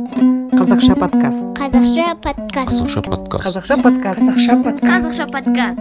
қазақша подкаст. Қазақша подкаст. Қазақша подкаст. Қазақша подкаст. Қазақша подкаст. Қазақша подкаст.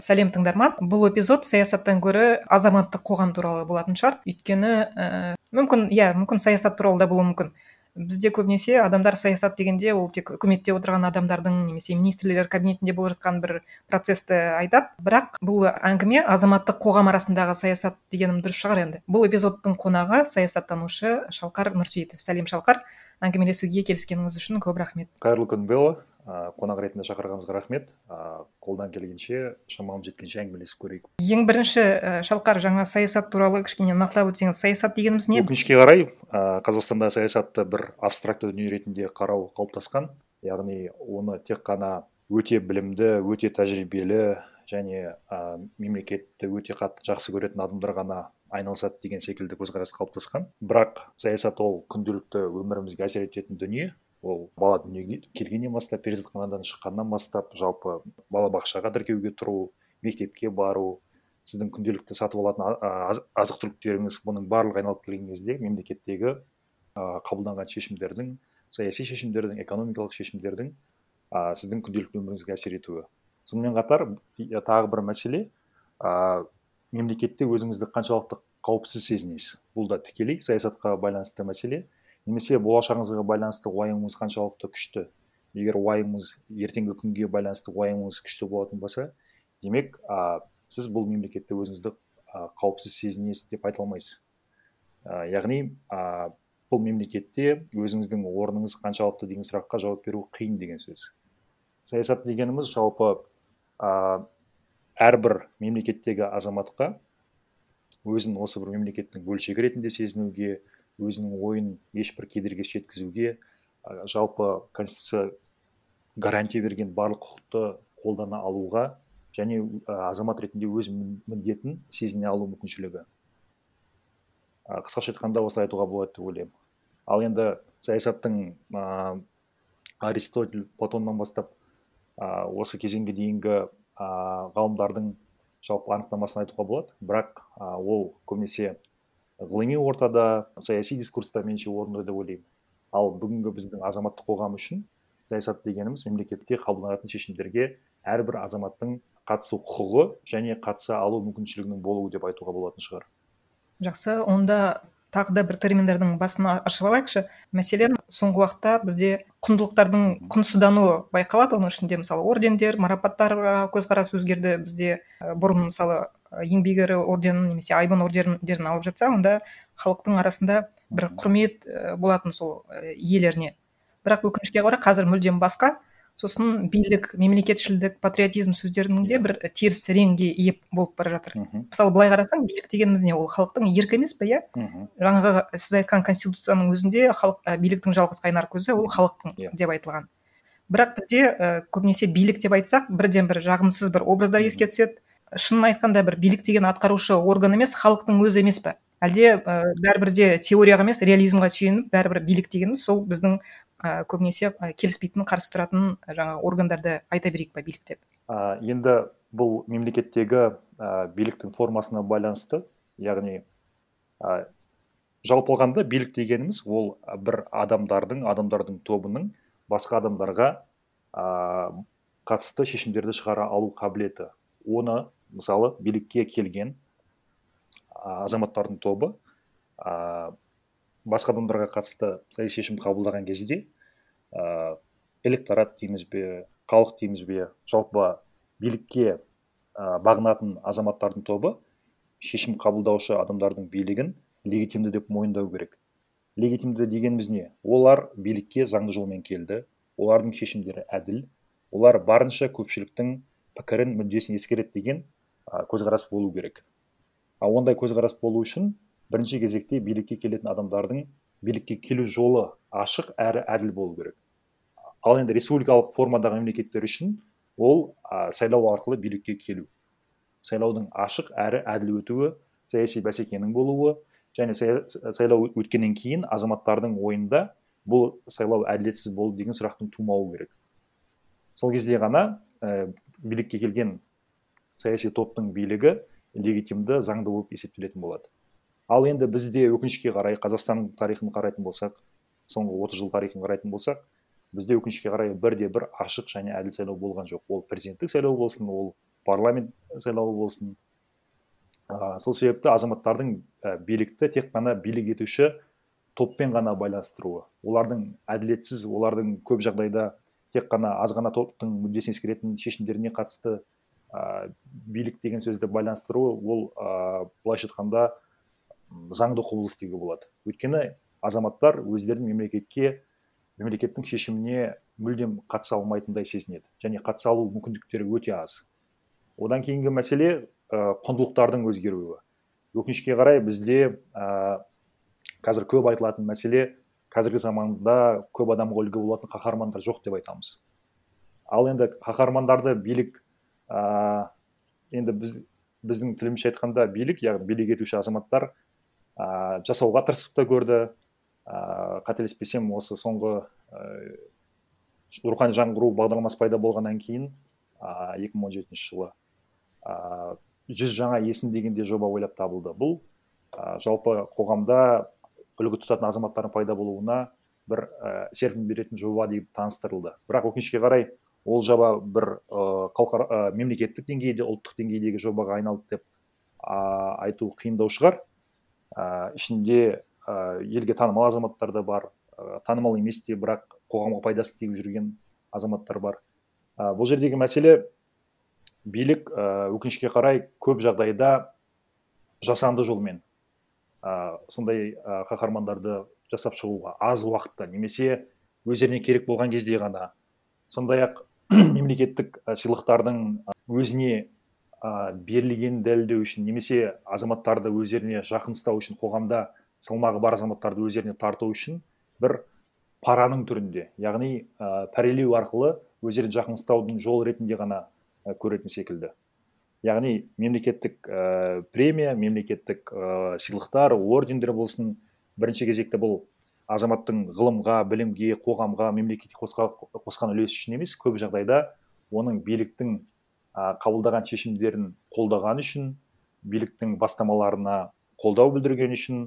Сәлем тыңдарман. Бұл эпизод саясаттан гөрі азаматтық қоғам туралы болатын шығар. Өйткені ііі мүмкін иә мүмкін саясат туралы да болуы мүмкін. Бізде көбінесе адамдар саясат дегенде ол тек үкіметте отырған адамдардың немесе министрлер кабинетінде болып жатқан бір процессті айтады. Бірақ бұл әңгіме азаматтық қоғам арасындағы саясат дегенім дұрыс шығар енді. Бұл эпизодтың қонағы саясаттанушы шалқар нұрсейітов сәлем шалқар. Әңгімелесуге келіскеніңіз үшін көп рахмет. Қайырлы күн белла. Ә, қонақ ретінде шақырғаныңызға рахмет. Ә, қолдан келгенше шамамыз жеткенше әңгімелесіп көрейік. Ең бірінші і шалқар жаңа саясат туралы кішкене нақтылап өтсеңіз саясат дегеніміз не? Өкінішке қарай ә, қазақстанда саясатты бір абстракты дүние ретінде қарау қалыптасқан. Яғни оны тек қана өте білімді өте тәжірибелі және ә, мемлекетті өте қатты жақсы көретін адамдар ғана айналысады деген секілді көзқарас қалыптасқан. Бірақ саясат ол күнделікті өмірімізге әсер ететін дүние. Ол бала дүниеге келгеннен бастап перзентханадан шыққаннан бастап жалпы балабақшаға тіркеуге тұру мектепке бару сіздің күнделікті сатып алатын азық түліктеріңіз бұның барлығы айналып келген кезде мемлекеттегі қабылданған шешімдердің саяси шешімдердің экономикалық шешімдердің а, сіздің күнделікті өміріңізге әсер етуі. Сонымен қатар тағы бір мәселе а, мемлекетте өзіңізді қаншалықты қауіпсіз сезінесіз? Бұл да тікелей саясатқа байланысты мәселе. Немесе болашағыңызға байланысты уайымыңыз қаншалықты күшті. Егер уайымыңыз ертеңгі күнге байланысты уайымыңыз күшті болатын болса демек а, сіз бұл мемлекетте өзіңізді қауіпсіз сезінесіз деп айта алмайсыз. А, яғни а, бұл мемлекетте өзіңіздің орныңыз қаншалықты деген сұраққа жауап беру қиын деген сөз. Саясат дегеніміз жалпы а, әрбір мемлекеттегі азаматқа өзін осы бір мемлекеттің бөлшегі ретінде сезінуге өзінің ойын ешбір кедергісіз жеткізуге жалпы конституция гарантия берген барлық құқықты қолдана алуға және азамат ретінде өз мін- міндетін сезіне алу мүмкіншілігі. Қысқаша айтқанда осылай айтуға болады деп ойлаймын. Ал енді саясаттың а, аристотель платоннан бастап а, осы кезеңге дейінгі а, ғалымдардың жалпы анықтамасын айтуға болады. Бірақ а, ол көбінесе ғылыми ортада саяси дискурста меніңше орынды деп ойлаймын. Ал бүгінгі біздің азаматтық қоғам үшін саясат дегеніміз мемлекетте қабылданатын шешімдерге әрбір азаматтың қатысу құқығы және қатыса алу мүмкіншілігінің болуы деп айтуға болатын шығар. Жақсы онда тағы да бір терминдердің басын ашып алайықшы. Мәселен соңғы уақытта бізде құндылықтардың құнсыздануы байқалады оның ішінде мысалы ордендер марапаттарға көзқарас өзгерді бізде бұрын мысалы еңбек ері орденін немесе айбын ордендерін алып жатса онда халықтың арасында бір құрмет і болатын сол і иелеріне. Бірақ өкінішке қарай қазір мүлдем басқа. Сосын билік мемлекетшілдік патриотизм сөздерінің де бір теріс реңге ие болып бара жатыр. Мхм. Мысалы былай қарасаң билік дегеніміз не? Ол халықтың еркі емес пе иә? Мхм. Жаңағы сіз айтқан конституцияның өзінде халық ә, биліктің жалғыз қайнар көзі ол халықтың Иә. деп айтылған. Бірақ бізде і көбінесе билік деп айтсақ бірден бір жағымсыз бір образдар еске түседі. Шынын айтқанда бір билік деген атқарушы орган емес халықтың өзі емес пе? Әлде і бәрібір де теорияға емес реализмға сүйеніп бәрібір билік дегеніміз сол біздің і көбінесе і келіспейтін қарсы тұратын жаңағы органдарды айта берейік па билік деп? А, енді бұл мемлекеттегі а, биліктің формасына байланысты яғни а, жалпы алғанда билік дегеніміз ол бір адамдардың адамдардың тобының басқа адамдарға а, қатысты шешімдерді шығара алу қабілеті. Оны мысалы билікке келген азаматтардың тобы а, басқа адамдарға қатысты саяси шешім қабылдаған кезде а, электорат дейміз бе халық дейміз бе жалпы билікке а, бағынатын азаматтардың тобы шешім қабылдаушы адамдардың билігін легитимді деп мойындау керек. Легитимді дегеніміз не? Олар билікке заңды жолмен келді олардың шешімдері әділ олар барынша көпшіліктің пікірін мүддесін ескереді деген көзқарас болу керек. А ондай көзқарас болу үшін бірінші кезекте билікке келетін адамдардың билікке келу жолы ашық әрі әділ болу керек. Ал енді республикалық формадағы мемлекеттер үшін ол а, сайлау арқылы билікке келу. Сайлаудың ашық әрі әділ өтуі саяси бәсекенің болуы және сайлау өткеннен кейін азаматтардың ойында бұл сайлау әділетсіз болды деген сұрақтың тумауы керек. Сол кезде ғана ә, билікке келген саяси топтың билігі легитимді заңды болып есептелетін болады. Ал енді бізде өкінішке қарай қазақстанның тарихын қарайтын болсақ соңғы отыз жыл тарихын қарайтын болсақ бізде өкінішке қарай бірде бір ашық және әділ сайлау болған жоқ. Ол президенттік сайлау болсын ол парламент сайлауы болсын. А, сол себепті азаматтардың і билікті тек қана билік етуші топпен ғана байланыстыруы олардың әділетсіз олардың көп жағдайда тек қана аз ғана топтың мүддесін ескеретін шешімдеріне қатысты ә, билік деген сөзді байланыстыруы ол ә, былайша айтқанда заңды құбылыс деуге болады. Өйткені азаматтар өздерінің мемлекетке мемлекеттің шешіміне мүлдем қатыса алмайтындай сезінеді және қатыса алу мүмкіндіктері өте аз. Одан кейінгі мәселе ә, құндылықтардың өзгеруі. Өкінішке қарай бізде ә, қазір көп айтылатын мәселе қазіргі заманда көп адамға үлгі болатын қаһармандар жоқ деп айтамыз. Ал енді қаһармандарды билік ә, енді біз біздің тілімізше айтқанда билік яғни билік етуші азаматтар ә, жасауға тырысып та көрді. Ә, қателеспесем осы соңғы ә, рухани жаңғыру бағдарламасы пайда болғаннан кейін ә, 2017 жылы ә, жүз жаңа есім деген де жоба ойлап табылды. Бұл ә, жалпы қоғамда үлгі тұтатын азаматтардың пайда болуына бір і серпін беретін жоба деп таныстырылды. Бірақ өкінішке қарай ол жоба бір ыыы халықара і мемлекеттік деңгейде ұлттық деңгейдегі жобаға айналды деп а, айту қиындау шығар. А, ішінде а, елге танымал азаматтар да бар а, танымал емес те бірақ қоғамға пайдасы тиіп жүрген азаматтар бар. А, бұл жердегі мәселе билік і өкінішке қарай көп жағдайда жасанды жолмен ә, сондай ә, қаһармандарды жасап шығуға аз уақытта немесе өздеріне керек болған кезде ғана. Сондай ақ мемлекеттік сыйлықтардың өзіне ә, берілгенін дәлелдеу үшін немесе азаматтарды өздеріне жақын ұстау үшін қоғамда салмағы бар азаматтарды өздеріне тарту үшін бір параның түрінде яғни ә, пәрелеу арқылы өздерін жақын ұстаудың жолы ретінде ғана көретін секілді. Яғни мемлекеттік ә, премия мемлекеттік ә, сыйлықтар ордендер болсын бірінші кезекте бұл азаматтың ғылымға білімге қоғамға мемлекетке қосқан үлесі үшін емес көп жағдайда оның биліктің қабылдаған шешімдерін қолдаған үшін биліктің бастамаларына қолдау білдірген үшін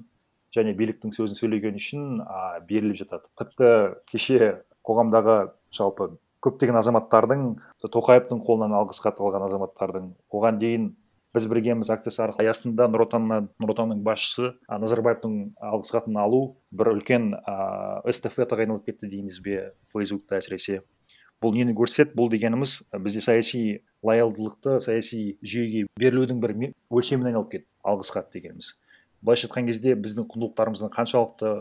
және биліктің сөзін сөйлеген үшін беріліп жатады. Тіпті кеше қоғамдағы жалпы көптеген азаматтардың тоқаевтың қолынан алғыс хат алған азаматтардың оған дейін біз біргеміз акциясы арқылы аясында нұр отаннан нұр отанның басшысы назарбаевтың алғыс хатын алу бір үлкен ә, эстафетаға айналып кетті дейміз бе фейсбукта әсіресе. Бұл нені көрсетеді бұл дегеніміз бізде саяси лоялдылықты саяси жүйеге берілудің бір өлшеміне айналып кетті алғыс хат дегеніміз. Былайша айтқан кезде біздің құндылықтарымыздың қаншалықты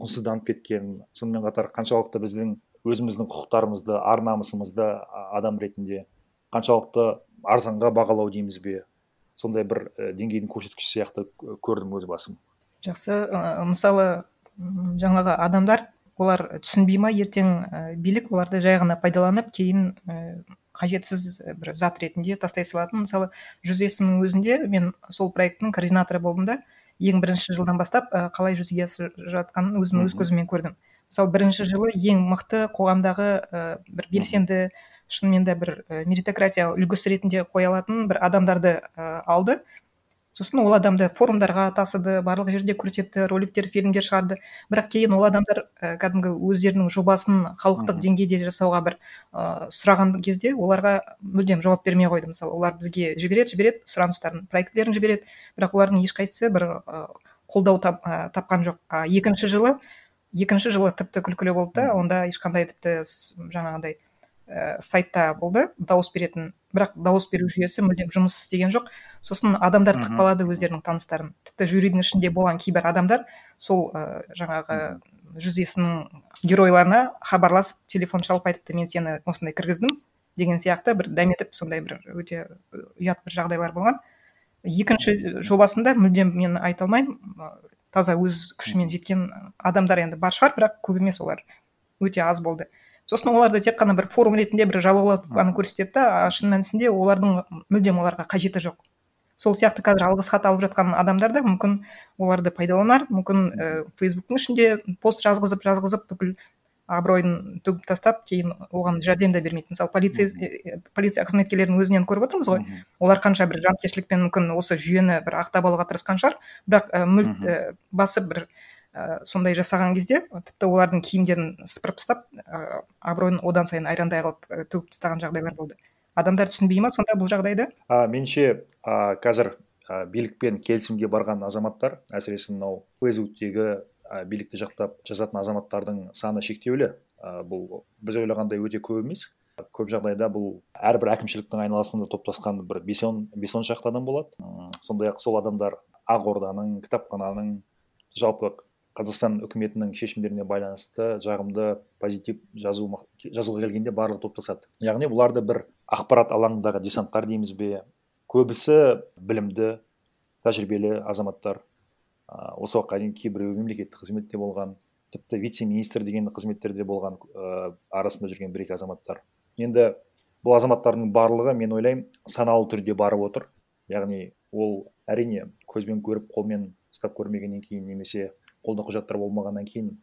құнсызданып кеткенін сонымен қатар қаншалықты біздің өзіміздің құқықтарымызды ар намысымызды адам ретінде қаншалықты арзанға бағалау дейміз бе сондай бір і деңгейдің көрсеткіші сияқты көрдім өз басым. Жақсы. Мысалы жаңағы адамдар олар түсінбей ма ертең і билік оларды жай ғана пайдаланып кейін қажетсіз бір зат ретінде тастай салатын. Мысалы жүз есімнің өзінде мен сол проекттің координаторы болдым да ең бірінші жылдан бастап і қалай жүзеге асып жатқанын өзім өз көзіммен көрдім. Мысалы бірінші жылы ең мықты қоғамдағы і бір белсенді шынымен де бір і меритократия үлгісі ретінде қоя алатын бір адамдарды і алды. Сосын ол адамды форумдарға тасыды барлық жерде көрсетті роликтер фильмдер шығарды. Бірақ кейін ол адамдар і кәдімгі өздерінің жобасын халықтық деңгейде жасауға бір ы сұраған кезде оларға мүлдем жауап бермей қойды. Мысалы олар бізге жібереді жібереді сұраныстарын проектілерін жібереді. Бірақ олардың ешқайсысы бір ы қолдау тап- ы тапқан жоқ. А екінші жылы екінші жылы тіпті күлкілі болды да онда ешқандай тіпті с- і сайтта болды дауыс беретін бірақ дауыс беру жүйесі мүлдем жұмыс істеген жоқ. Сосын адамдар тықпалады өздерінің таныстарын. Тіпті жюридің ішінде болған кейбір адамдар сол ы жаңағы жүз есімнің геройларына хабарласып телефон шалып айтыпты мен сені осындай кіргіздім деген сияқты бір дәметіп сондай бір өте ұят бір жағдайлар болған. Екінші жобасында мүлдем мен айта алмаймын таза өз күшімен жеткен адамдар енді бар шығар бірақ көп емес олар. Өте аз болды. Сосын оларды тек қана бір форум ретінде бір жалаулап қана көрсетеді да а шын мәнісінде олардың мүлдем оларға қажеті жоқ. Сол сияқты қазір алғыс хат алып жатқан адамдар да мүмкін оларды пайдаланар мүмкін і фейсбуктың ішінде пост жазғызып жазғызып бүкіл абыройын төгіп тастап кейін оған жәрдем де бермейді. Мысалы полиция э, полиция қызметкерлерінің өзінен көріп отырмыз ғой. Олар қанша бір жанкештілікпен мүмкін осы жүйені бір ақтап алуға тырысқан шығар. Бірақ і мүлт басып бір і сондай жасаған кезде тіпті олардың киімдерін сыпырып тастап і абыройын одан сайын айрандай қылып і төгіп тастаған жағдайлар болды. Адамдар түсінбей ма сонда бұл жағдайды? А, меніңше а, қазір а, билікпен келісімге барған азаматтар әсіресе мынау фейсбуктегі а, билікті жақтап жазатын азаматтардың саны шектеулі. А, бұл біз ойлағандай өте көп емес. Көп жағдайда бұл әрбір әкімшіліктің айналасында топтасқан бір бес он бес он шақты адам болады. Сондай ақ сол адамдар ақорданың кітапхананың жалпы қазақстан үкіметінің шешімдеріне байланысты жағымды позитив жазу, жазуға келгенде барлығы топтасады. Яғни бұларды бір ақпарат алаңындағы десанттар дейміз бе көбісі білімді тәжірибелі азаматтар осы уақытқа дейін кейбіреуі мемлекеттік қызметте болған тіпті вице министр деген қызметтерде болған ә, арасында жүрген бір екі азаматтар. Енді бұл азаматтардың барлығы мен ойлаймын саналы түрде барып отыр. Яғни ол әрине көзбен көріп қолмен ұстап көрмегеннен кейін немесе қолда құжаттар болмағаннан кейін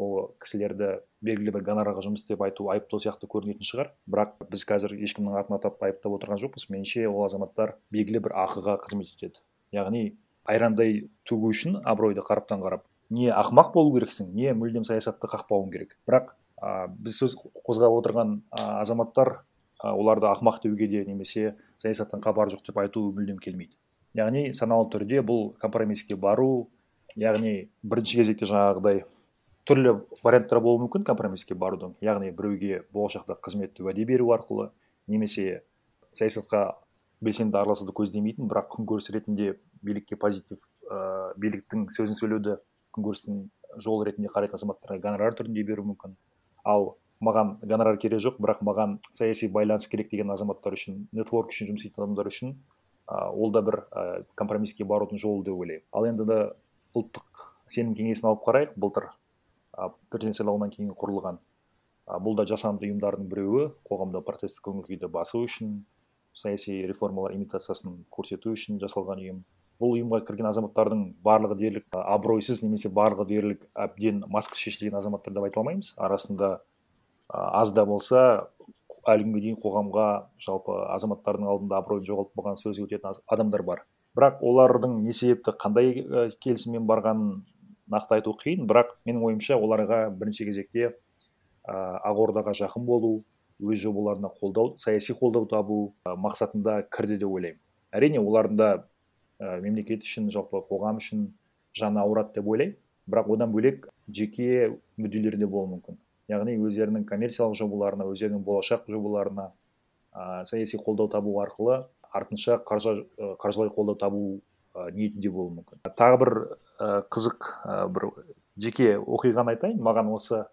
ол кісілерді белгілі бір гонорарға жұмыс істеп айту айыптау сияқты көрінетін шығар. Бірақ біз қазір ешкімнің атын атап айыптап отырған жоқпыз. Меніңше ол азаматтар белгілі бір ақыға қызмет етеді. Яғни айрандай төгу үшін абыройды қараптан қарап не ақымақ болу керексің не мүлдем саясатты қақпауың керек. Бірақ а, біз сөз қозғап отырған а, азаматтар а, оларды ақымақ деуге де немесе саясаттан хабары жоқ деп айту мүлдем келмейді. Яғни саналы түрде бұл компромисске бару яғни бірінші кезекте жаңағыдай түрлі варианттар болуы мүмкін компромисске барудың. Яғни біреуге болашақта қызметті уәде беру арқылы немесе саясатқа белсенді араласуды көздемейтін бірақ күнкөріс ретінде билікке позитив ә, биліктің сөзін сөйлеуді күнкөрістің жолы ретінде қарайтын азаматтарға гонорар түрінде беру мүмкін. Ал маған гонорар керек жоқ бірақ маған саяси байланыс керек деген азаматтар үшін нетворк үшін жұмыс істейтін адамдар үшін а, ол да бір ә, компромисске барудың жолы деп ойлаймын. Ал енді да ұлттық сенім кеңесін алып қарайық былтыр президент сайлауынан кейін құрылған бұл да жасанды ұйымдардың біреуі қоғамда протесттік көңіл күйді басу үшін саяси реформалар имитациясын көрсету үшін жасалған ұйым. Бұл ұйымға кірген азаматтардың барлығы дерлік абыройсыз немесе барлығы дерлік әбден маскасы шешілген азаматтар деп айта алмаймыз. Арасында аз да болса әлі күнге дейін қоғамға жалпы азаматтардың алдында абыройын жоғалтпаған сөз өтетін адамдар бар. Бірақ олардың не себепті қандай і, келісіммен барғанын нақты айту қиын. Бірақ менің ойымша оларға бірінші кезекте а, ақордаға жақын болу өз жобаларына қолдау саяси қолдау табу а, мақсатында кірді деп ойлаймын. Әрине олардың да мемлекет үшін жалпы қоғам үшін жаны ауырады деп ойлаймын. Бірақ одан бөлек жеке мүдделері де болуы мүмкін. Яғни өздерінің коммерциялық жобаларына өздерінің болашақ жобаларына а, саяси қолдау табу арқылы артынша қаржы, қаржылай қолдау табу ниетінде болуы мүмкін. Тағы бір қызық бір жеке оқиғаны айтайын. Маған осы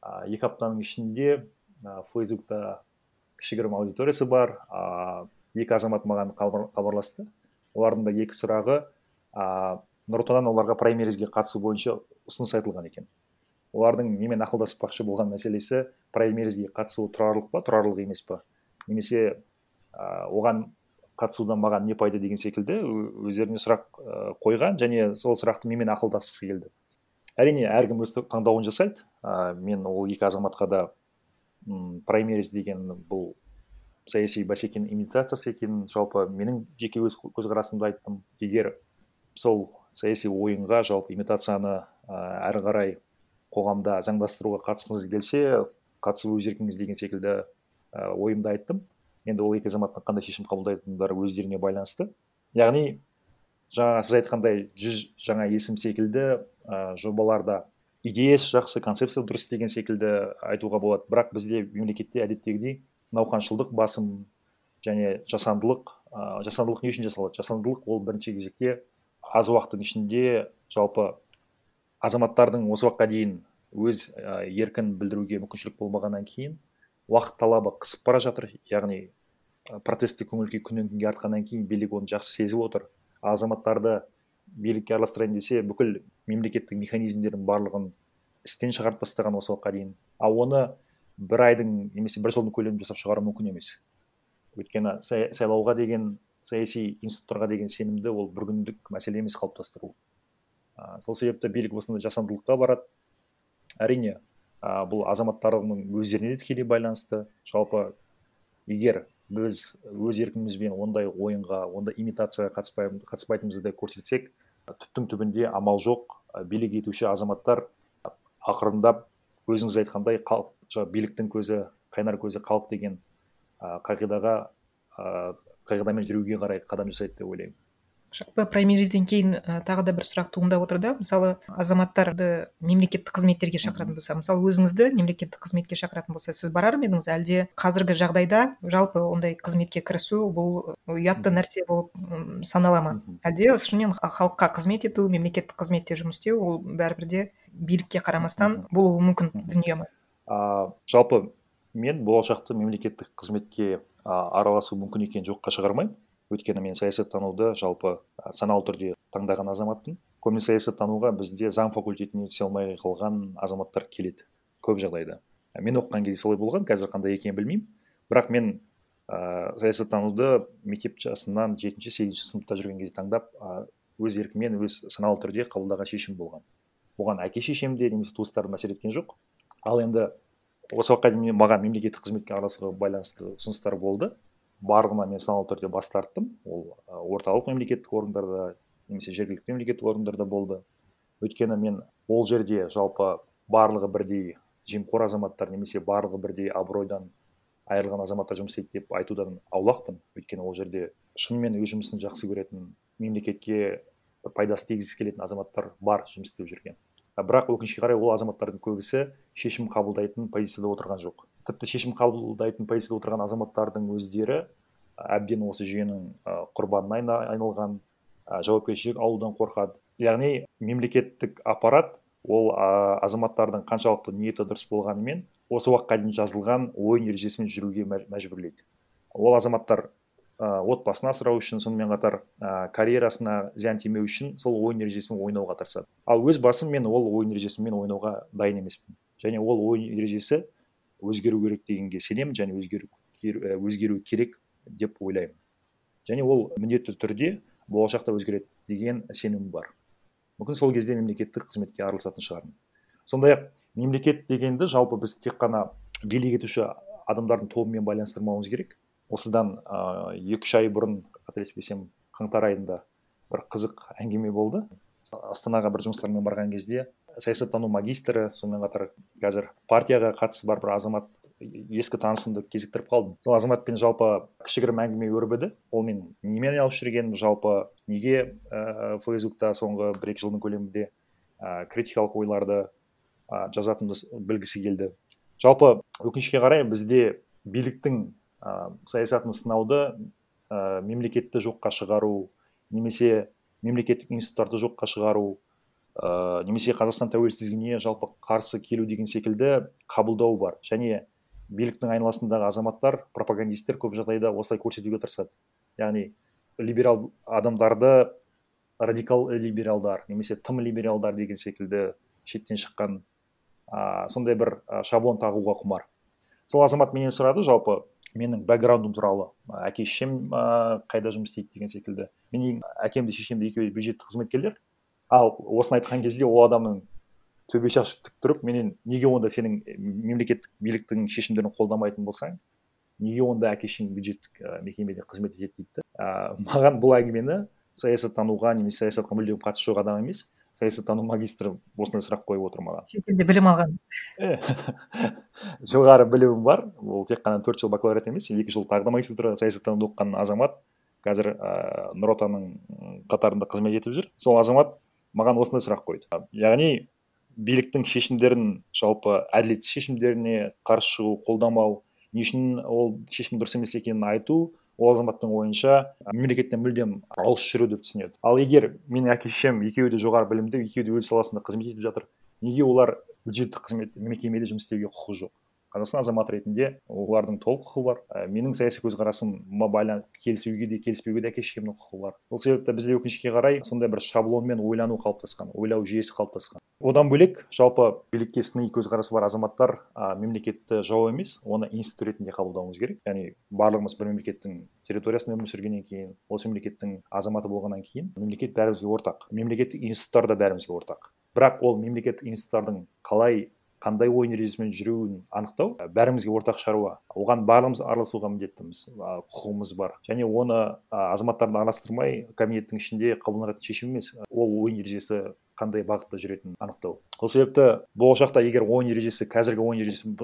а, екі аптаның ішінде а, фейсбукта кішігірім аудиториясы бар. А, екі азамат маған хабар- хабарласты. Олардың да екі сұрағы а, нұр оларға праймеризге қатысу бойынша ұсыныс айтылған екен. Олардың немен ақылдаспақшы болған мәселесі праймеризге қатысу тұрарлық па тұрарлық емес па? Немесе оған қатысудан маған не пайда деген секілді өздеріне сұрақ қойған және сол сұрақты менімен ақылдасқысы келді. Әрине әркім өз таңдауын жасайды. А, мен ол екі азаматқа да праймериз деген бұл саяси бәсекенің имитациясы екенін жалпы менің жеке өз көзқарасымды айттым. Егер сол саяси ойынға жалпы имитацияны а, әрі қарай қоғамда заңдастыруға қатысқыңыз келсе қатысу өз еркіңіз деген секілді а, ойымды айттым. Енді ол екі азаматтың қандай шешім қабылдайтындары өздеріне байланысты. Яғни жаңа сіз айтқандай жүз жаңа есім секілді ә, жобаларда идеясы жақсы концепция дұрыс деген секілді айтуға болады. Бірақ бізде мемлекетте әдеттегідей науқаншылдық басым және жасандылық ә, жасандылық не үшін жасалады? Жасандылық ол бірінші кезекте аз уақыттың ішінде жалпы азаматтардың осы уақытқа дейін өз еркін білдіруге мүмкіншілік болмағаннан кейін уақыт талабы қысып бара жатыр. Яғни ә, протесттік көңіл күй күннен күнге артқаннан кейін билік оны жақсы сезіп отыр. Азаматтарды билікке араластырайын десе бүкіл мемлекеттік механизмдердің барлығын істен шығарып тастаған осы уақытқа дейін. Ал оны бір айдың немесе бір жылдың көлемінде жасап шығару мүмкін емес. Өйткені сайлауға деген саяси институттарға деген сенімді ол бір күндік мәселе емес қалыптастыру. А, сол себепті билік осындай жасандылыққа барады. Әрине а, бұл азаматтардың өздеріне де тікелей байланысты. Жалпы егер біз өз еркімізбен ондай ойынға ондай имитацияға қатыспай, қатыспайтынымызды көрсетсек түптің түбінде амал жоқ. Билік етуші азаматтар ақырындап өзіңіз айтқандай халық биліктің көзі қайнар көзі халық деген а, қағидаға а, қағидамен жүруге қарай қадам жасайды деп ойлаймын. Жалпы праймеризден кейін і тағы да бір сұрақ туындап отыр да. Мысалы азаматтарды мемлекеттік қызметтерге шақыратын болса мысалы өзіңізді мемлекеттік қызметке шақыратын болса сіз барар ма едіңіз? Әлде қазіргі жағдайда жалпы ондай қызметке кірісу бұл ұятты нәрсе болып м, санала ма? Әлде шынымен халыққа қызмет ету мемлекеттік қызметте жұмыс істеу ол бәрібір де билікке қарамастан болуы мүмкін дүние ма? А, жалпы мен болашақта мемлекеттік қызметке а, араласу мүмкін екенін жоққа шығармаймын. Өйткені мен саясаттануды жалпы саналы түрде таңдаған азаматпын. Көбіне саясаттануға бізде заң факультетіне түсе алмай қалған азаматтар келеді көп жағдайда. Мен оқыған кезде солай болған қазір қандай екенін білмеймін. Бірақ мен ә, саясаттануды мектеп жасынан жетінші сегізінші сыныпта жүрген кезде таңдап өз еркіммен өз саналы түрде қабылдаған шешім болған. Оған әке шешем де немесе туыстарым әсер еткен жоқ. Ал енді осы уақытқа дейін маған мемлекеттік қызметке араласуға байланысты ұсыныстар болды. Барлығына мен саналы түрде бас тарттым. Ол орталық мемлекеттік органдарда немесе жергілікті мемлекеттік органдарда болды. Өйткені мен ол жерде жалпы барлығы бірдей жемқор азаматтар немесе барлығы бірдей абыройдан айырылған азаматтар жұмыс істейді деп айтудан аулақпын. Өйткені ол жерде шынымен өз жұмысын жақсы көретін мемлекетке бір пайдасы тигізгісі келетін азаматтар бар жұмыс істеп жүрген. Бірақ өкінішке қарай ол азаматтардың көбісі шешім қабылдайтын позицияда отырған жоқ. Тіпті шешім қабылдайтын позицияда отырған азаматтардың өздері әбден осы жүйенің құрбанына айна- айналған жауапкершілік алудан қорқады. Яғни мемлекеттік аппарат ол а, азаматтардың қаншалықты ниеті дұрыс болғанымен осы уақытқа дейін жазылған ойын ережесімен жүруге мәж- мәжбүрлейді. Ол азаматтар а, отбасын асырау үшін сонымен қатар а, карьерасына зиян тимеу үшін сол ойын ережесімен ойнауға тырысады. Ал өз басым мен ол ойын ережесімен ойнауға дайын емеспін. Және ол ойын ережесі өзгеру керек дегенге сенемін және өзгеру, өзгеру керек деп ойлаймын. Және ол міндетті түрде болашақта өзгереді деген сенімім бар. Мүмкін сол кезде мемлекеттік қызметке араласатын шығармын. Сондай ақ мемлекет дегенді жалпы біз тек қана билік етуші адамдардың тобымен байланыстырмауымыз керек. Осыдан а, екі үш ай бұрын қателеспесем қаңтар айында бір қызық әңгіме болды. Астанаға бір жұмыстармен барған кезде саясаттану магистрі сонымен қатар қазір партияға қатысы бар бір азамат ескі танысымды кезіктіріп қалдым. Сол азаматпен жалпы кішігірім әңгіме өрбіді. Ол мен немен айналысып жүргенім жалпы неге ә, фейсбукта соңғы бір екі жылдың көлемінде ә, критикалық ойларды ә, жазатынымды білгісі келді. Жалпы өкінішке қарай бізде биліктің ә, саясатын сынауды ә, мемлекетті жоққа шығару немесе мемлекеттік институттарды жоққа шығару ә, немесе қазақстан тәуелсіздігіне жалпы қарсы келу деген секілді қабылдау бар. Және биліктің айналасындағы азаматтар пропагандисттер көп жағдайда осылай көрсетуге тырысады. Яғни либерал адамдарды радикал либералдар немесе тым либералдар деген секілді шеттен шыққан а, сондай бір шаблон тағуға құмар. Сол азамат менен сұрады жалпы менің бэкграундым туралы. Әке шешем а, қайда жұмыс істейді деген секілді. Менің әкем де шешем де екеуі бюджеттік қызметкерлер. Ал осыны айтқан кезде ол адамның төбе шашы тік тұрып менен неге онда сенің мемлекеттік биліктің шешімдерін қолдамайтын болсаң неге онда әке шешең бюджеттік ә, мекемеде қызмет етеді дейді да. А, маған бұл әңгімені саясаттануға немесе саясатқа мүлдем қатысы жоқ адам емес саясаттану магистрі осындай сұрақ қойып отыр маған. Шетелде білім алған. Жоғары білімім бар. Ол тек қана төрт жыл бакалавриат емес екі жыл тағы да магистратура саясаттануды оқыған азамат. Қазір ә, нұр отанның қатарында қызмет етіп жүр. Сол азамат маған осындай сұрақ қойды. Яғни биліктің шешімдерін жалпы әділетсіз шешімдеріне қарсы шығу қолдамау не үшін ол шешім дұрыс емес екенін айту ол азаматтың ойынша мемлекеттен мүлдем алыс жүру деп түсінеді. Ал егер менің әке шешем екеуі де жоғары білімді екеуі де өз саласында қызмет етіп жатыр неге олар бюджеттік қызмет мекемеде жұмыс істеуге құқығы жоқ? Қазақстан азаматы ретінде олардың толық құқы бар. Ә, менің саяси көзқарасыма байланысты келісуге де келіспеуге де әке шешемнің құқы бар. Сол себепті бізде өкінішке қарай сондай бір шаблонмен ойлану қалыптасқан ойлау жүйесі қалыптасқан. Одан бөлек жалпы билікке сыни көзқарасы бар азаматтар а, мемлекетті жау емес оны институт ретінде қабылдауымыз керек. Яғни барлығымыз бір мемлекеттің территориясында өмір сүргеннен кейін осы мемлекеттің азаматы болғаннан кейін мемлекет бәрімізге ортақ. Мемлекеттік институттар да бәрімізге ортақ. Бірақ ол мемлекеттік институттардың қалай қандай ойын ережесімен жүруін анықтау бәрімізге ортақ шаруа. Оған барлығымыз араласуға міндеттіміз құқығымыз бар. Және оны азаматтарды араластырмай кабинеттің ішінде қабылданатын шешім емес ол ойын ережесі қандай бағытта жүретінін анықтау. Сол себепті болашақта егер ойын ережесі қазіргі ойын ережесі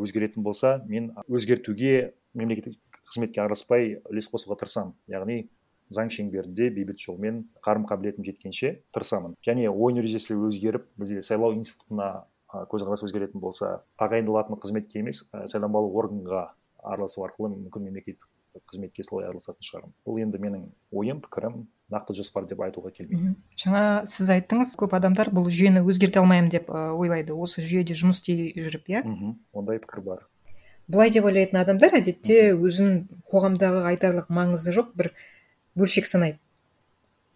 өзгеретін болса мен өзгертуге мемлекеттік қызметке араласпай үлес қосуға тырысамын. Яғни заң шеңберінде бейбіт жолмен қарым қабілетім жеткенше тырысамын. Және ойын ережесі өзгеріп бізде сайлау институтына көзқарас өзгеретін болса тағайындалатын қызметке емес а, сайланбалы органға араласу арқылы мүмкін мемлекеттік қызметке солай араласатын шығармын. Бұл енді менің ойым пікірім нақты жоспар деп айтуға келмейді. Жаңа сіз айттыңыз көп адамдар бұл жүйені өзгерте алмаймын деп ойлайды. Осы жүйеде жұмыс істей жүріп иә? Мхм ондай пікір бар. Былай деп ойлайтын адамдар әдетте өзін қоғамдағы айтарлық маңызы жоқ бір бөлшек санайды.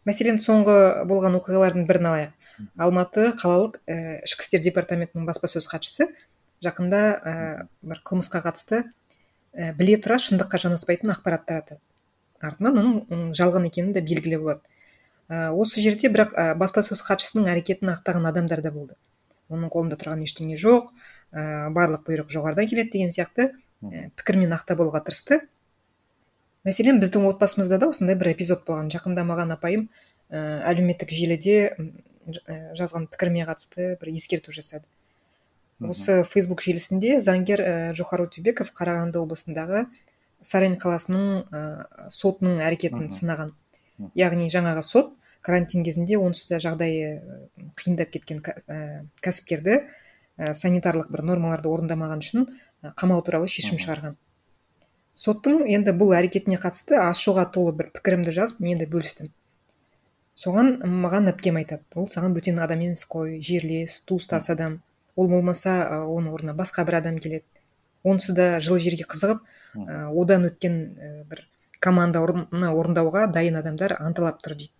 Мәселен соңғы болған оқиғалардың бірін алайық. Алматы қалалық і ішкі істер департаментінің баспасөз хатшысы. Жақында і бір қылмысқа қатысты і біле тұра шындыққа жанаспайтын ақпарат таратады. Артынан оның жалған екені де белгілі болады. І осы жерде бірақ і баспасөз хатшысының әрекетін ақтаған адамдар да болды. Оның қолында тұрған ештеңе жоқ і барлық бұйрық жоғарыдан келеді деген сияқты і пікірмен ақтап алуға тырысты. Мәселен біздің отбасымызда да осындай бір эпизод болған. Жақында маған апайым і әлеуметтік желіде жазған пікіріме қатысты бір ескерту жасады. Осы фейсбук желісінде заңгер і жохар өтебеков қарағанды облысындағы сарань қаласының і сотының әрекетін сынаған. Яғни жаңағы сот карантин кезінде онсыз да жағдайы і қиындап кеткен кәсіпкерді санитарлық бір нормаларды орындамаған үшін қамау туралы шешім шығарған. Соттың енді бұл әрекетіне қатысты ашуға толы бір пікірімді жазып мен де бөлістім. Соған маған әпкем айтады. Ол саған бөтен адам емес қой жерлес туыстас адам. Ол болмаса ы, оның орнына басқа бір адам келеді. Онсыз да жылы жерге қызығып одан өткен і, бір команда орнына орындауға дайын адамдар анталап тұр дейді.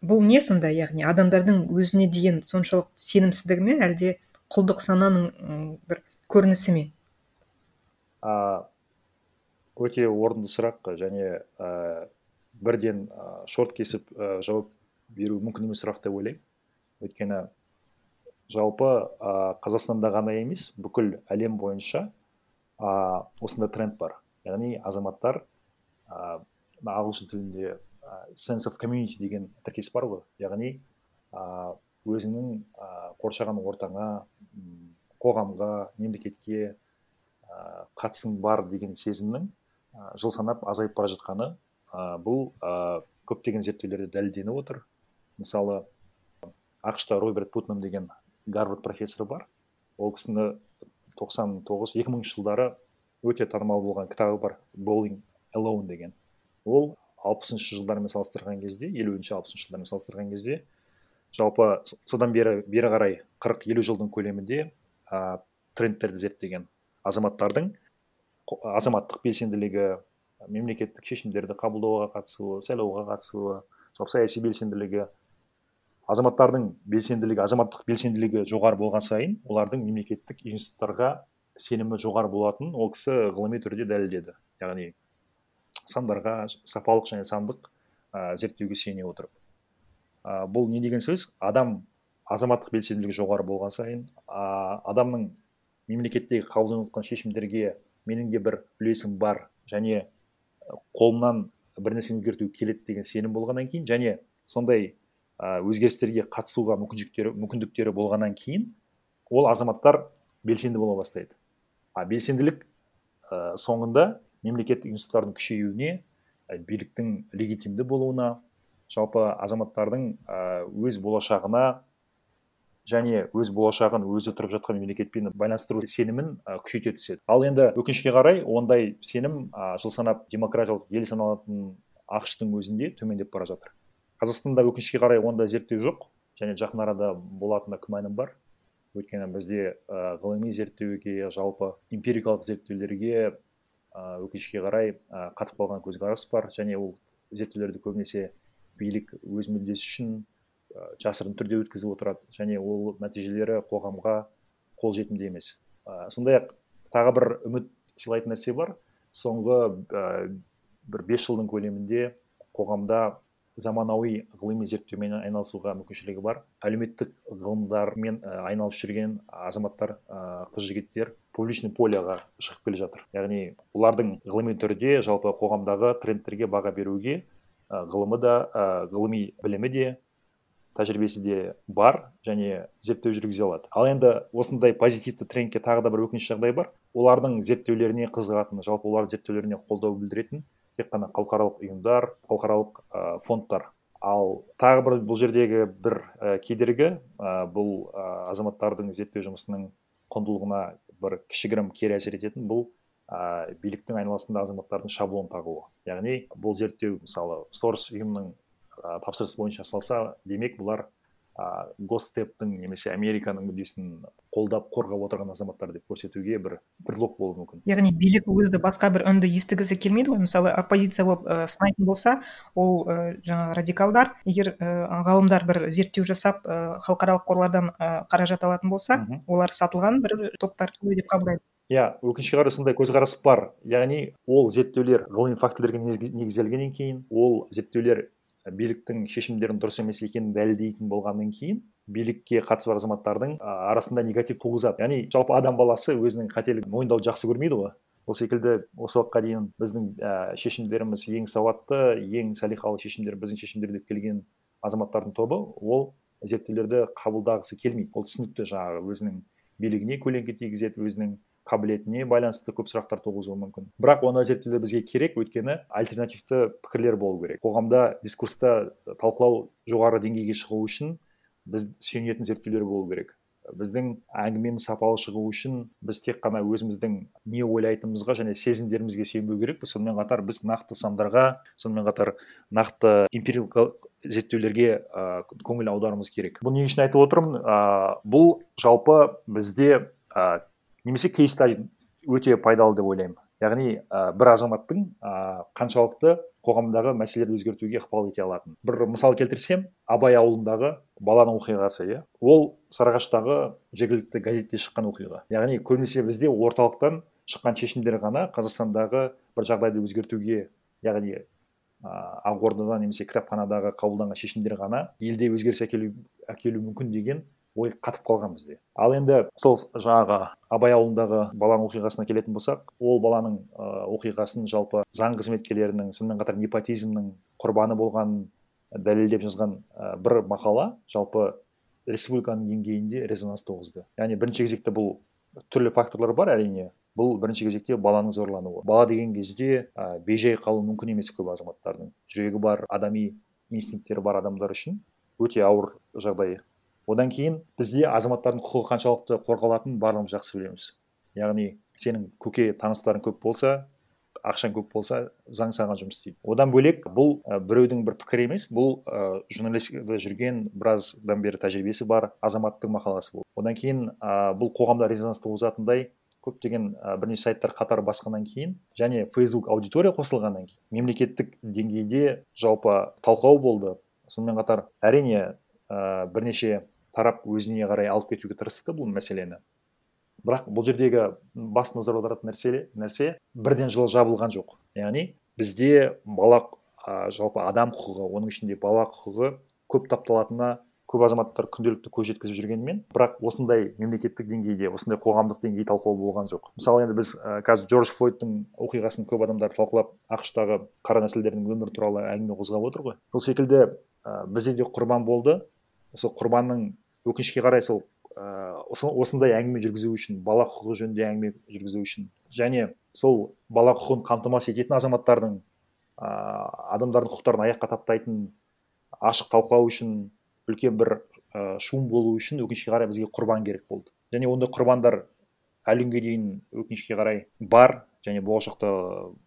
Бұл не сонда яғни? Адамдардың өзіне деген соншалық сенімсіздігі ме әлде құлдық сананың бір көрінісі ме? А, өте орынды сұрақ және бірден ә, шорт кесіп ә, жауап беру мүмкін емес сұрақ деп ойлаймын. Өйткені жалпы ә, қазақстанда ғана емес бүкіл әлем бойынша ә, осындай тренд бар. Яғни азаматтар ә, ағылшын тілінде sense of community деген тіркес бар ғой. Яғни ә, өзіңнің ә, қоршаған ортаңа қоғамға мемлекетке ә, қатысың бар деген сезімнің ә, жыл санап азайып бара жатқаны ә, бұл ә, көптеген зерттеулерде дәлелденіп отыр. Мысалы ақш та роберт путнам деген гарвард профессоры бар. Ол кісіні 99 2000 жылдары өте танымал болған кітабы бар bowling alone деген. Ол алпысыншы жылдармен салыстырған кезде елуінші алпысыншы жылдармен салыстырған кезде жалпы содан бері бері қарай 40-50 жылдың көлемінде ә, трендтерді зерттеген азаматтардың азаматтық белсенділігі мемлекеттік шешімдерді қабылдауға қатысуы сайлауға қатысуы жалпы саяси белсенділігі азаматтардың белсенділігі азаматтық белсенділігі жоғары болған сайын олардың мемлекеттік институттарға сенімі жоғары болатынын ол кісі ғылыми түрде дәлелдеді. Яғни сандарға сапалық және сандық ә, зерттеуге сене отырып. Ә, бұл не деген сөз? Адам азаматтық белсенділігі жоғары болған сайын а, адамның мемлекеттегі қабылданып жатқан шешімдерге менің де бір үлесім бар және қолымнан бір нәрсені өзгерту келеді деген сенім болғаннан кейін және сондай өзгерістерге қатысуға мүмкіншіліктері мүмкіндіктері болғаннан кейін ол азаматтар белсенді бола бастайды. А белсенділік ә, соңында мемлекеттік институттардың күшеюіне ә, биліктің легитимді болуына жалпы азаматтардың өз болашағына және өз болашағын өзі тұрып жатқан мемлекетпен байланыстыру сенімін күшейте түседі. Ал енді өкінішке қарай ондай сенім жыл санап демократиялық ел саналатын ақш-тың өзінде төмендеп бара жатыр. Қазақстанда өкінішке қарай ондай зерттеу жоқ және жақын арада болатынына күмәнім бар? Өйткені бізде ғылыми зерттеуге жалпы эмпирикалық зерттеулерге өкінішке қарай қатып қалған көзқарас бар және ол зерттеулерді көбінесе билік өз мүддесі үшін жасырын түрде өткізіп отырады. Және ол нәтижелері қоғамға қолжетімді емес. Ә, сондай ақ тағы бір үміт сыйлайтын нәрсе бар. Соңғы ә, бір бес жылдың көлемінде қоғамда заманауи ғылыми зерттеумен айналысуға мүмкіншілігі бар. Әлеуметтік ғылымдармен айналысып жүрген азаматтар і қыз жігіттер публичный полеға шығып келе жатыр. Яғни олардың ғылыми түрде жалпы қоғамдағы трендтерге баға беруге ғылымы да ғылыми білімі де тәжірибесі де бар және зерттеу жүргізе алады. Ал енді осындай позитивті трендке тағы да бір өкінішті жағдай бар. Олардың зерттеулеріне қызығатын жалпы олардың зерттеулеріне қолдау білдіретін тек қана халықаралық ұйымдар халықаралық ә, фондтар. Ал тағы бір бұл жердегі бір і кедергі і бұл і азаматтардың зерттеу жұмысының құндылығына бір кішігірім кері әсер ететін бұл і биліктің айналасында азаматтардың шаблон тағуы. Яғни бұл зерттеу мысалы сорос ұйымның і тапсырыс бойынша салса демек бұлар і госстептің немесе американың мүддесін қолдап қорғап отырған азаматтар деп көрсетуге бір предлог болуы мүмкін. Яғни билік өзі басқа бір үнді естігісі келмейді ғой. Мысалы оппозиция болып і сынайтын болса ол і жаңағы радикалдар. Егер і ғалымдар бір зерттеу жасап і халықаралық қорлардан і қаражат алатын болса олар сатылған бір топтар деп қабылдайды. Иә өкінішке қарай сондай көзқарас бар. Яғни ол зерттеулер ғылыми фактілерге негізделгеннен кейін ол зерттеулер биліктің шешімдерінің дұрыс емес екенін дәлелдейтін болғаннан кейін билікке қатысы бар азаматтардың арасында негатив туғызады. Яғни жалпы адам баласы өзінің қателігін мойындауды жақсы көрмейді ғой. Сол секілді осы уақытқа дейін біздің ә, шешімдеріміз ең сауатты ең салиқалы шешімдер біздің шешімдер деп келген азаматтардың тобы ол зерттеулерді қабылдағысы келмейді. Ол түсінікті жаңағы өзінің билігіне көлеңке тигізеді өзінің қабілетіне байланысты көп сұрақтар туғызуы мүмкін. Бірақ оны зерттеулер бізге керек өйткені альтернативті пікірлер болу керек. Қоғамда дискурста талқылау жоғары деңгейге шығу үшін біз сүйенетін зерттеулер болу керек. Біздің әңгімеміз сапалы шығу үшін біз тек қана өзіміздің не ойлайтынымызға және сезімдерімізге сүйенбеу керекпіз сонымен қатар біз нақты сандарға сонымен қатар нақты эмпирикалық зерттеулерге ә, көңіл аударуымыз керек. Бұл не үшін айтып отырмын ә, бұл жалпы бізде немесе кейс өте пайдалы деп ойлаймын. Яғни ә, бір азаматтың ә, қаншалықты қоғамдағы мәселелерді өзгертуге ықпал ете алатын. Бір мысал келтірсем абай ауылындағы баланың оқиғасы иә. Ол сарыағаштағы жергілікті газетте шыққан оқиға. Яғни көбінесе бізде орталықтан шыққан шешімдер ғана қазақстандағы бір жағдайды өзгертуге яғни ә, ақордада немесе кітапханадағы қабылданған шешімдер ғана елде өзгеріс әкелу, әкелу мүмкін деген ой қатып қалған бізде. Ал енді сол жаңағы абай ауылындағы баланың оқиғасына келетін болсақ ол баланың ә, оқиғасын жалпы заң қызметкерлерінің сонымен қатар непотизмнің құрбаны болғанын дәлелдеп жазған ә, бір мақала жалпы республиканың деңгейінде резонанс туғызды. Яғни бірінші кезекте бұл түрлі факторлар бар әрине. Бұл бірінші кезекте баланың зорлануы. Бала деген кезде ә, бейжай қалуы мүмкін емес көп азаматтардың. Жүрегі бар адами инстинкттері бар адамдар үшін өте ауыр жағдай. Одан кейін бізде азаматтардың құқығы қаншалықты қорғалатынын барлығымыз жақсы білеміз. Яғни сенің көке таныстарың көп болса ақшаң көп болса заң саған жұмыс істейді. Одан бөлек бұл ә, біреудің бір пікірі емес бұл ә, журналистикада жүрген біраздан бері тәжірибесі бар азаматтың мақаласы бұл одан кейін ә, бұл қоғамда резонанс туғызатындай көптеген ә, бірнеше сайттар қатар басқаннан кейін және фейсбук аудитория қосылғаннан кейін мемлекеттік деңгейде жалпы талқылау болды. Сонымен қатар әрине ә, бірнеше тарап өзіне қарай алып кетуге тырысты бұл мәселені. Бірақ бұл жердегі басты назар аударатын нәрсе, нәрсе бірден жылы жабылған жоқ. Яғни бізде бала ә, жалпы адам құқығы оның ішінде бала құқығы көп тапталатынына көп азаматтар күнделікті көз жеткізіп жүргенмен бірақ осындай мемлекеттік деңгейде осындай қоғамдық деңгей талқылау болған жоқ. Мысалы енді біз ә, қазір джордж флойдтың оқиғасын көп адамдар талқылап ақштағы қара нәсілдердің өмірі туралы әңгіме қозғап отыр ғой. Сол секілді ә, бізде де құрбан болды. Сол құрбанның өкінішке қарай сол ә, осындай әңгіме жүргізу үшін бала құқығы жөнінде әңгіме жүргізу үшін және сол бала құқығын қамтамасыз ететін азаматтардың ә, адамдардың құқықтарын аяққа таптайтын ашық талқылау үшін үлкен бір ә, шум болу үшін өкінішке қарай бізге құрбан керек болды. Және ондай құрбандар әлі күнге дейін өкінішке қарай бар және болашақта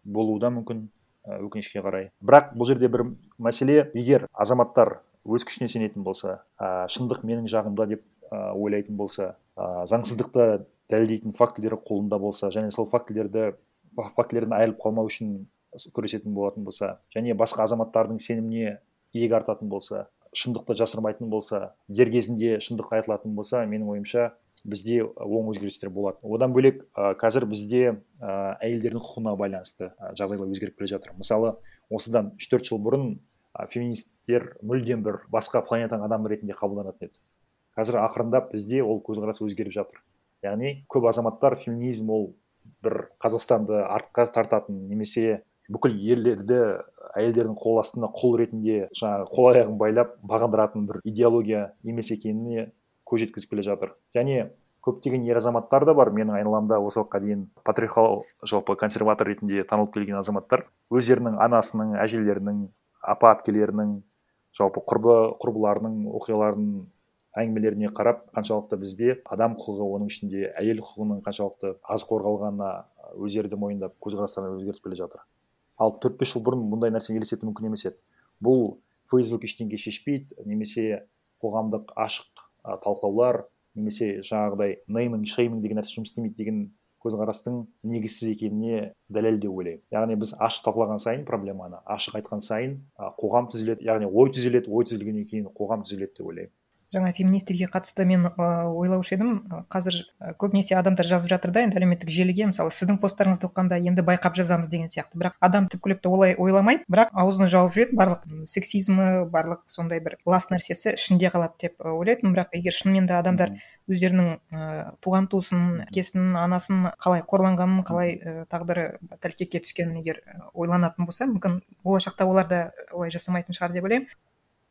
болуы да мүмкін өкінішке қарай. Бірақ бұл жерде бір мәселе егер азаматтар өз күшіне сенетін болса ә, шындық менің жағымда деп ә, ойлайтын болса ә, заңсыздықты дәлелдейтін фактілері қолында болса және сол фактілерді фактілерден айырылып қалмау үшін күресетін болатын болса және басқа азаматтардың сеніміне иек артатын болса шындықты жасырмайтын болса дер кезінде шындық айтылатын болса менің ойымша бізде оң өзгерістер болады одан бөлек ә, қазір бізде ә, әйелдердің құқығына байланысты ә, жағдайлар өзгеріп келе жатыр. Мысалы осыдан үш төрт жыл бұрын а, феминисттер мүлдем бір басқа планетаның адамы ретінде қабылданатын еді. Қазір ақырындап бізде ол көзқарас өзгеріп жатыр. Яғни көп азаматтар феминизм ол бір қазақстанды артқа тартатын немесе бүкіл ерлерді әйелдердің қол астына құл ретінде жаңағы қол аяғын байлап бағындыратын бір идеология емес екеніне көз жеткізіп келе жатыр. Және көптеген ер азаматтар да бар. Менің айналамда осы уақытқа дейін патриархал жалпы консерватор ретінде танылып келген азаматтар өздерінің анасының әжелерінің апа әпкелерінің жалпы құрбы құрбыларының оқиғаларын әңгімелеріне қарап қаншалықты бізде адам құқығы оның ішінде әйел құқығының қаншалықты аз қорғалғанына өздері де мойындап көзқарастарын өзгертіп келе жатыр. Ал төрт бес жыл бұрын мұндай нәрсе елестету мүмкін емес еді. Бұл фейсбук ештеңе шешпейді немесе қоғамдық ашық а, талқылаулар немесе жаңағыдай нейминг шейминг деген нәрсе жұмыс істемейді деген көзқарастың негізсіз екеніне дәлел деп ойлаймын. Яғни біз ашық талқылаған сайын проблеманы ашық айтқан сайын қоғам түзеледі яғни ой түзеледі ой түзелгеннен кейін қоғам түзеледі деп ойлаймын. Жаңа феминистерге қатысты мен ойлаушы едім. Қазір көбінесе адамдар жазып жатыр да енді әлеуметтік желіге. Мысалы сіздің посттарыңызды оқығанда енді байқап жазамыз деген сияқты. Бірақ адам түпкілікті олай ойламайды бірақ аузын жауып жүреді. Барлық сексизмі барлық сондай бір лас нәрсесі ішінде қалады деп ойлайтынмын. Бірақ егер шынымен де адамдар өздерінің ііі туған туысын әкесін анасын қалай қорланғанын қалай і тағдыры тәлкекке түскенін егер і ойланатын болса мүмкін болашақта олар да олай жасамайтын шығар деп ойлаймын.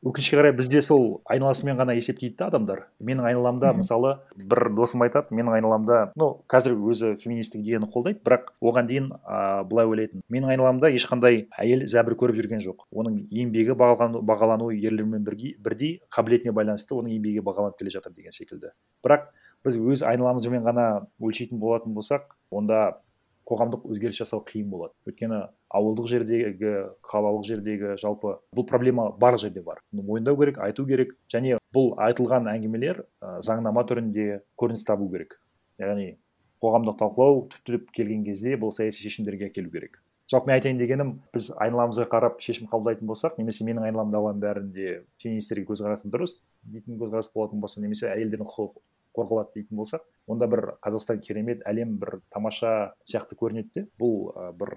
Өкінішке қарай бізде сол айналасымен ғана есептейді да адамдар. Менің айналамда мысалы бір досым айтады менің айналамда ну қазір өзі феминистік идеяны қолдайды бірақ оған дейін а, былай ойлайтын. Менің айналамда ешқандай әйел зәбір көріп жүрген жоқ. Оның еңбегі бағалану, бағалануы ерлермен бірге- бірдей қабілетіне байланысты оның еңбегі бағаланып келе жатыр деген секілді. Бірақ біз өз айналамызбен ғана өлшейтін болатын болсақ онда қоғамдық өзгеріс жасау қиын болады. Өйткені ауылдық жердегі қалалық жердегі жалпы бұл проблема бар жерде бар. Бұны мойындау керек айту керек және бұл айтылған әңгімелер ә, заңнама түрінде көрініс табу керек. Яғни қоғамдық талқылау түптеп келген кезде бұл саяси шешімдерге әкелу керек. Жалпы мен айтайын дегенім біз айналамызға қарап шешім қабылдайтын болсақ немесе менің айналамдағылардың бәрінде феминистерге көзқарасым дұрыс дейтін көзқарас болатын болса немесе әйелдердің құқығы қорғалады дейтін болсақ онда бір қазақстан керемет әлем бір тамаша сияқты көрінеді де. Бұл ы, бір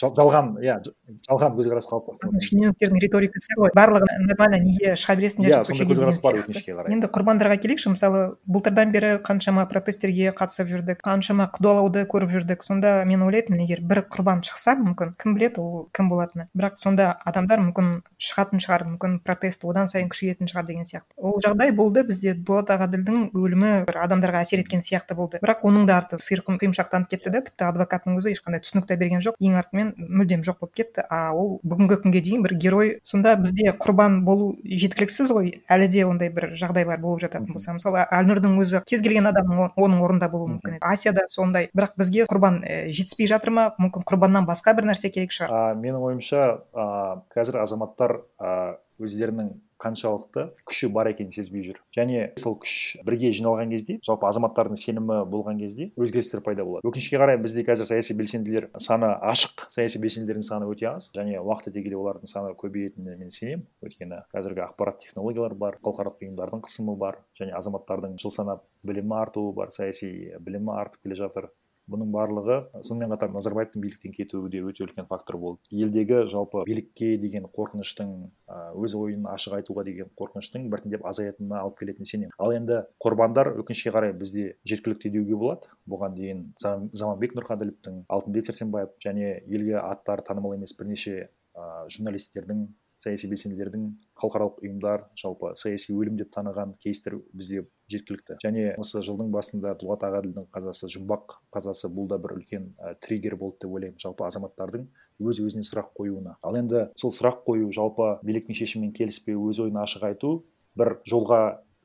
жал- жалған иә жалған көзқарас қалыптасқан шенеуніктердің риторикасы ғой. Барлығы нормально неге шыға бересіңдер иә деп сондай көзқарас бар сияқты. өкінішке қарай. Енді құрбандарға келейікші. Мысалы былтырдан бері қаншама протесттерге қатысып жүрдік қаншама қудалауды көріп жүрдік. Сонда мен ойлайтынмын егер бір құрбан шықса мүмкін кім біледі ол кім болатыны. Бірақ сонда адамдар мүмкін шығатын шығар мүмкін протест одан сайын күшейетін шығар деген сияқты. Ол жағдай болды. Бізде дулат ағаділдің өлімі бір адамдарға әсер еткен сияқты болды. Бірақ оның да арты сиыр құйымшақтанып кетті да тіпті адвокаттың өзі ешқандай түсінік те берген жоқ. Ең артымен мүлдем жоқ болып кетті. А ол бүгінгі күнге дейін бір герой. Сонда бізде құрбан болу жеткіліксіз ғой. Әлі де ондай бір жағдайлар болып жататын болса. Мысалы әлнұрдың өзі кез келген адамның о- оның орнында болуы мүмкін. Еді асияда сондай. Бірақ бізге құрбан і жетіспей жатыр ма? Мүмкін құрбаннан басқа бір нәрсе керек шығар. Менің ойымша қазір азаматтар өздерінің қаншалықты күші бар екенін сезбей жүр. Және сол күш бірге жиналған кезде жалпы азаматтардың сенімі болған кезде өзгерістер пайда болады. Өкінішке қарай бізде қазір саяси белсенділер саны ашық саяси белсенділердің саны өте аз және уақыт өте келе олардың саны көбейетініне мен сенемін. Өйткені қазіргі ақпарат технологиялар бар халықаралық ұйымдардың қысымы бар және азаматтардың жыл санап білімі артуы бар саяси білімі артып келе жатыр. Бұның барлығы сонымен қатар назарбаевтың биліктен кетуі де өте үлкен фактор болды. Елдегі жалпы билікке деген қорқыныштың өз ойын ашық айтуға деген қорқыныштың біртіндеп азаятынына алып келетініне сенемін. Ал енді құрбандар өкінішке қарай бізде жеткілікті деуге болады. Бұған дейін Зам- заманбек нұрқаділовтің алтынбек сәрсенбаев және елге аттары танымал емес бірнеше а, журналистердің саяси белсенділердің халықаралық ұйымдар жалпы саяси өлім деп таныған кейстер бізде жеткілікті. Және осы жылдың басында дулат ағаділдің қазасы жұмбақ қазасы бұл да бір үлкен і триггер болды деп ойлаймын жалпы азаматтардың өз өзіне сұрақ қоюына. Ал енді сол сұрақ қою жалпы биліктің шешімімен келіспеу өз ойын ашық айту бір жолға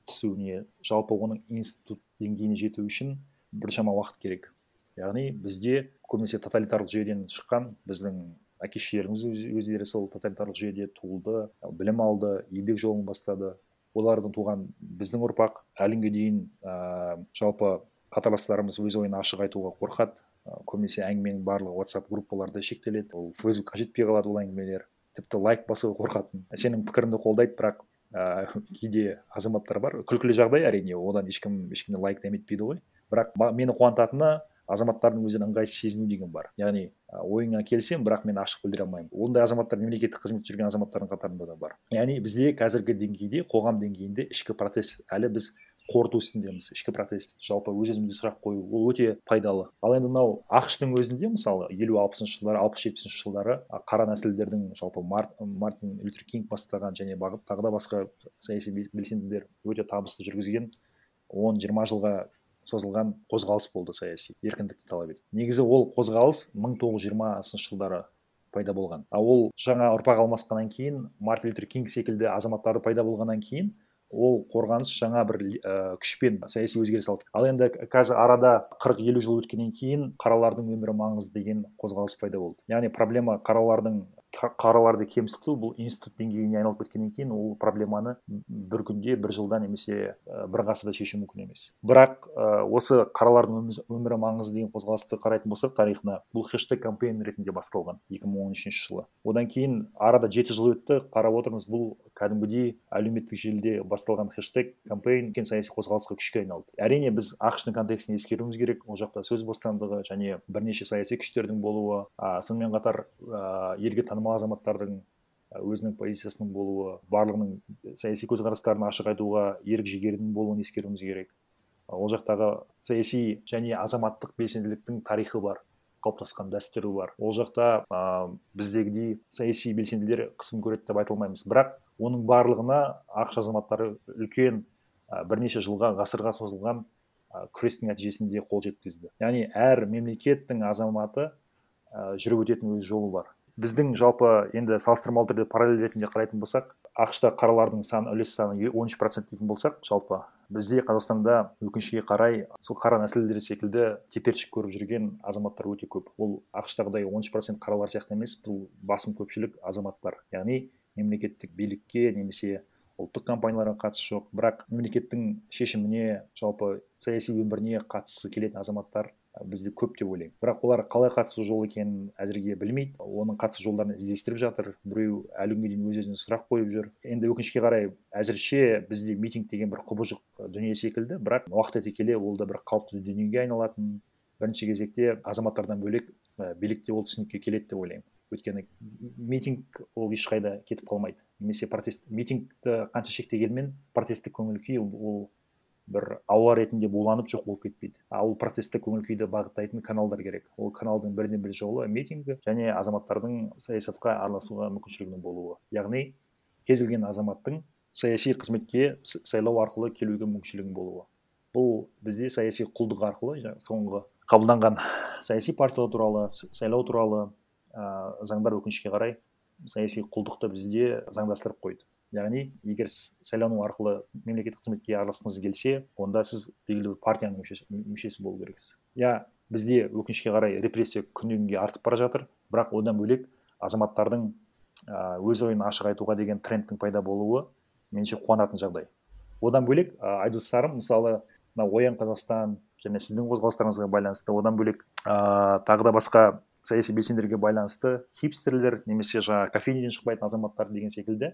түсуіне жалпы оның институт деңгейіне жету үшін біршама уақыт керек. Яғни бізде көбінесе тоталитарлық жүйеден шыққан біздің әке шешелеріміз өз- өздері сол тоталитарлық жүйеде туылды білім алды еңбек жолын бастады. Олардан туған біздің ұрпақ әлі күнге дейін ә, жалпы қатарластарымыз өз ойын ашық айтуға қорқады. Ә, көбінесе әңгіменің барлығы whatsapp группаларда шектеледі. Ол фейсбукқа жетпей қалады ол әңгімелер. Тіпті лайк басуға қорқатын. Сенің пікіріңді қолдайды бірақ ә, кейде азаматтар бар. Күлкілі жағдай әрине одан ешкім ешкімнен лайк дәметпейді ғой. Бірақ мені қуантатыны азаматтардың өздерін ыңғайсыз сезіну деген бар. Яғни ойыңа келсем бірақ мен ашық білдіре алмаймын. Ондай азаматтар мемлекеттік қызметте жүрген азаматтардың қатарында да бар. Яғни бізде қазіргі деңгейде қоғам деңгейінде ішкі процесс әлі біз қорыту үстіндеміз. Ішкі процесс жалпы өз өзімізге сұрақ қою ол өте пайдалы. Ал енді мынау ақш тың өзінде мысалы елу алпысыншы жылдары алпыс жетпісінші жылдары қара нәсілдердің жалпы мартин лютер кинг бастаған және бағыт тағы да басқа саяси белсенділер өте табысты жүргізген он жиырма жылға созылған қозғалыс болды саяси еркіндікті талап етіп. Негізі ол қозғалыс мың тоғыз жүз жиырмасыншы жылдары пайда болған. Ал ол жаңа ұрпақ алмасқаннан кейін мартин лютер кинг секілді азаматтары пайда болғаннан кейін ол қорғаныс жаңа бір і күшпен саяси өзгеріс алды. Ал енді қазір арада қырық елу жыл өткеннен кейін қаралардың өмірі маңызды деген қозғалыс пайда болды. Яғни проблема қаралардың қараларды кемсіту бұл институт деңгейіне айналып кеткеннен кейін ол проблеманы бір күнде бір жылда немесе бір ғасырда шешу мүмкін емес. Бірақ осы қаралардың өмірі маңызды деген қозғалысты қарайтын болсақ тарихына бұл хештег кампейн ретінде басталған екі мың он үшінші жылы. Одан кейін арада жеті жыл өтті қарап отырмыз бұл кәдімгідей әлеуметтік желіде басталған хештег кампейн үлкен саяси қозғалысқа күшке айналды. Әрине біз ақш тың контекстін ескеруіміз керек ол жақта сөз бостандығы және бірнеше саяси күштердің болуы а, сонымен қатар ә, елге танымал азаматтардың өзінің позициясының болуы барлығының саяси көзқарастарын ашық айтуға ерік жігердің болуын ескеруіміз керек. Ол жақтағы саяси және азаматтық белсенділіктің тарихы бар қалыптасқан дәстүрі бар. Ол жақта ә, біздегідей саяси белсенділер қысым көреді деп айта алмаймыз. Бірақ оның барлығына ақш азаматтары үлкен ә, бірнеше жылға ғасырға созылған ә, күрестің нәтижесінде қол жеткізді. Яғни әр мемлекеттің азаматы ә, жүріп өтетін өз жолы бар. Біздің жалпы енді салыстырмалы түрде параллель ретінде қарайтын болсақ ақш та қаралардың саны үлес саны он үш процент дейтін болсақ жалпы бізде қазақстанда өкінішке қарай сол қара нәсілдер секілді теперішік көріп жүрген азаматтар өте көп. Ол ақш тағыдай он үш процент қаралар сияқты емес бұл басым көпшілік азаматтар. Яғни мемлекеттік билікке немесе ұлттық компанияларға қатысы жоқ. Бірақ мемлекеттің шешіміне жалпы саяси өміріне қатысқысы келетін азаматтар бізде көп деп ойлаймын. Бірақ олар қалай қатысу жолы екенін әзірге білмейді. Оның қатысу жолдарын іздестіріп жатыр. Біреу әлі күнге дейін өз өзіне сұрақ қойып жүр. Енді өкінішке қарай әзірше бізде митинг деген бір құбыжық дүние секілді. Бірақ уақыт өте келе ол да бір қалыпты дүниеге айналатын. Бірінші кезекте азаматтардан бөлек билік ол түсінікке келеді деп ойлаймын. Өйткені митинг ол ешқайда кетіп қалмайды. Немесе протест митингті қанша шектегенмен протесттік көңіл күй ол бір ауа ретінде буланып жоқ болып кетпейді. Ал протесттік көңіл күйді бағыттайтын каналдар керек. Ол каналдың бірден бір жолы митингі және азаматтардың саясатқа араласуға мүмкіншілігінің болуы. Яғни кез келген азаматтың саяси қызметке сайлау арқылы келуге мүмкіншілігінің болуы. Бұл бізде саяси құлдық арқылы соңғы қабылданған саяси партиялар туралы сайлау туралы ә, заңдар өкінішке қарай саяси құлдықты бізде заңдастырып қойды. Яғни егер сайлану арқылы мемлекеттік қызметке араласқыңыз келсе онда сіз белгілі бір партияның мүшесі, мүшесі болу керексіз. Иә бізде өкінішке қарай репрессия күннен күнге артып бара жатыр. Бірақ одан бөлек азаматтардың өз ойын ашық айтуға деген трендтің пайда болуы меніңше қуанатын жағдай. Одан бөлек айдос сарым мысалы мына оян қазақстан және сіздің қозғалыстарыңызға байланысты одан бөлек ә, тағы да басқа саяси белсенділерге байланысты хипстерлер немесе жаңағы кофейнядан шықпайтын азаматтар деген секілді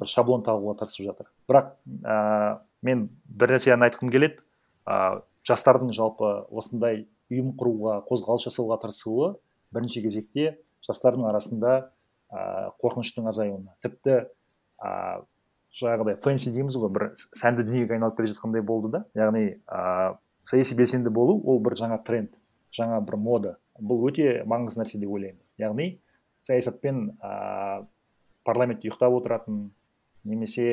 бір шаблон тағуға тырысып жатыр. Бірақ ә, мен бір нәрсені айтқым келеді. Ә, жастардың жалпы осындай ұйым құруға қозғалыс жасауға тырысуы бірінші кезекте жастардың арасында ә, қорқыныштың азаюына. Тіпті ә, жаңағыдай фэнси дейміз ғой бір сәнді дүниеге айналып келе жатқандай болды да. Яғни ә, саяси белсенді болу ол бір жаңа тренд жаңа бір мода. Бұл өте маңызды нәрсе деп ойлаймын. Яғни саясатпен ә, парламентте ұйықтап отыратын немесе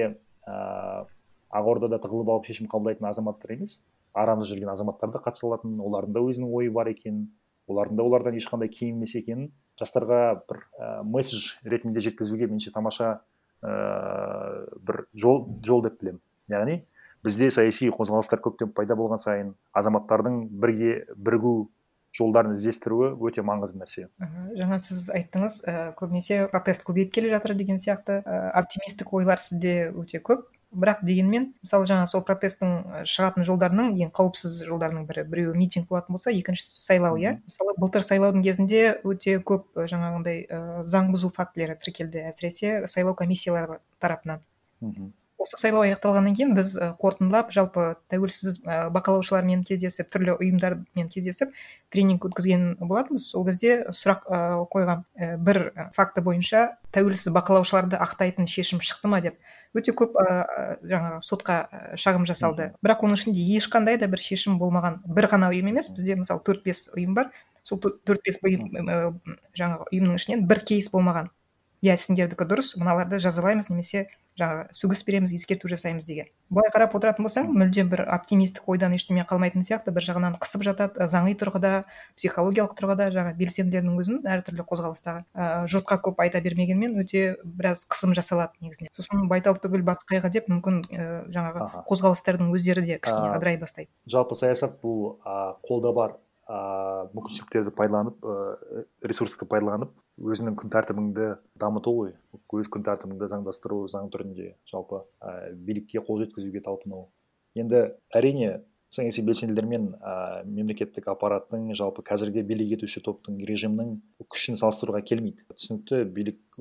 ә, ақордада тығылып алып шешім қабылдайтын азаматтар емес арамызда жүрген азаматтар да қатыса алатын олардың да өзінің ойы бар екенін олардың да олардан ешқандай кем емес екенін жастарға бір ә, месседж ретінде жеткізуге меніңше тамаша ә, бір жол, жол деп білемін. Яғни бізде саяси қозғалыстар көптеп пайда болған сайын азаматтардың бірге бірігу жолдарын іздестіруі өте маңызды нәрсе. Жаңа сіз айттыңыз і көбінесе протест көбейіп келе жатыр деген сияқты. І оптимистік ойлар сізде өте көп. Бірақ дегенмен мысалы жаңа сол протесттің шығатын жолдарының ең қауіпсіз жолдарының бірі біреуі митинг болатын болса екіншісі сайлау иә? Мысалы былтыр сайлаудың кезінде өте көп жаңағындай заң бұзу фактілері тіркелді әсіресе сайлау комиссиялары тарапынан. Осы сайлау аяқталғаннан кейін біз і қорытындылап жалпы тәуелсіз і бақылаушылармен кездесіп түрлі ұйымдармен кездесіп тренинг өткізген болатынбыз. Сол кезде сұрақ і бір факті бойынша тәуелсіз бақылаушыларды ақтайтын шешім шықты ма деп өте көп ііі жаңағы сотқа шағым жасалды. Бірақ оның ішінде ешқандай да бір шешім болмаған бір ғана ұйым емес. Бізде мысалы төрт бес ұйым бар. Сол төрт бес ұйым жаңағы ұйымның ішінен бір кейс болмаған. Иә сендердікі дұрыс мыналарды жазалаймыз немесе жаңағы сөгіс береміз ескерту жасаймыз деген. Былай қарап отыратын болсаң мүлдем бір оптимистік ойдан ештеме қалмайтын сияқты бір жағынан қысып жатады заңи тұрғыда психологиялық тұрғыда жаңа белсенділердің өзін әртүрлі қозғалыстағы ыыы жұртқа көп айта бермегенмен өте біраз қысым жасалады негізінен. Сосын байтал түгіл бас қайғы деп мүмкін і жаңағы қозғалыстардың өздері де кішкене ыдырай бастайды. жалпы саясат бұл а, қолда бар. А, мүмкіншіліктерді пайдаланып ә, ресурсты пайдаланып өзіңнің күн тәртібіңді дамыту ғой. Өз күн тәртібіңді заңдастыру заң түрінде жалпы ә, билікке қол жеткізуге талпыну. Енді әрине саяси белсенділер мен мемлекеттік аппараттың жалпы қазіргі билік етуші топтың режимнің күшін салыстыруға келмейді. Түсінікті билік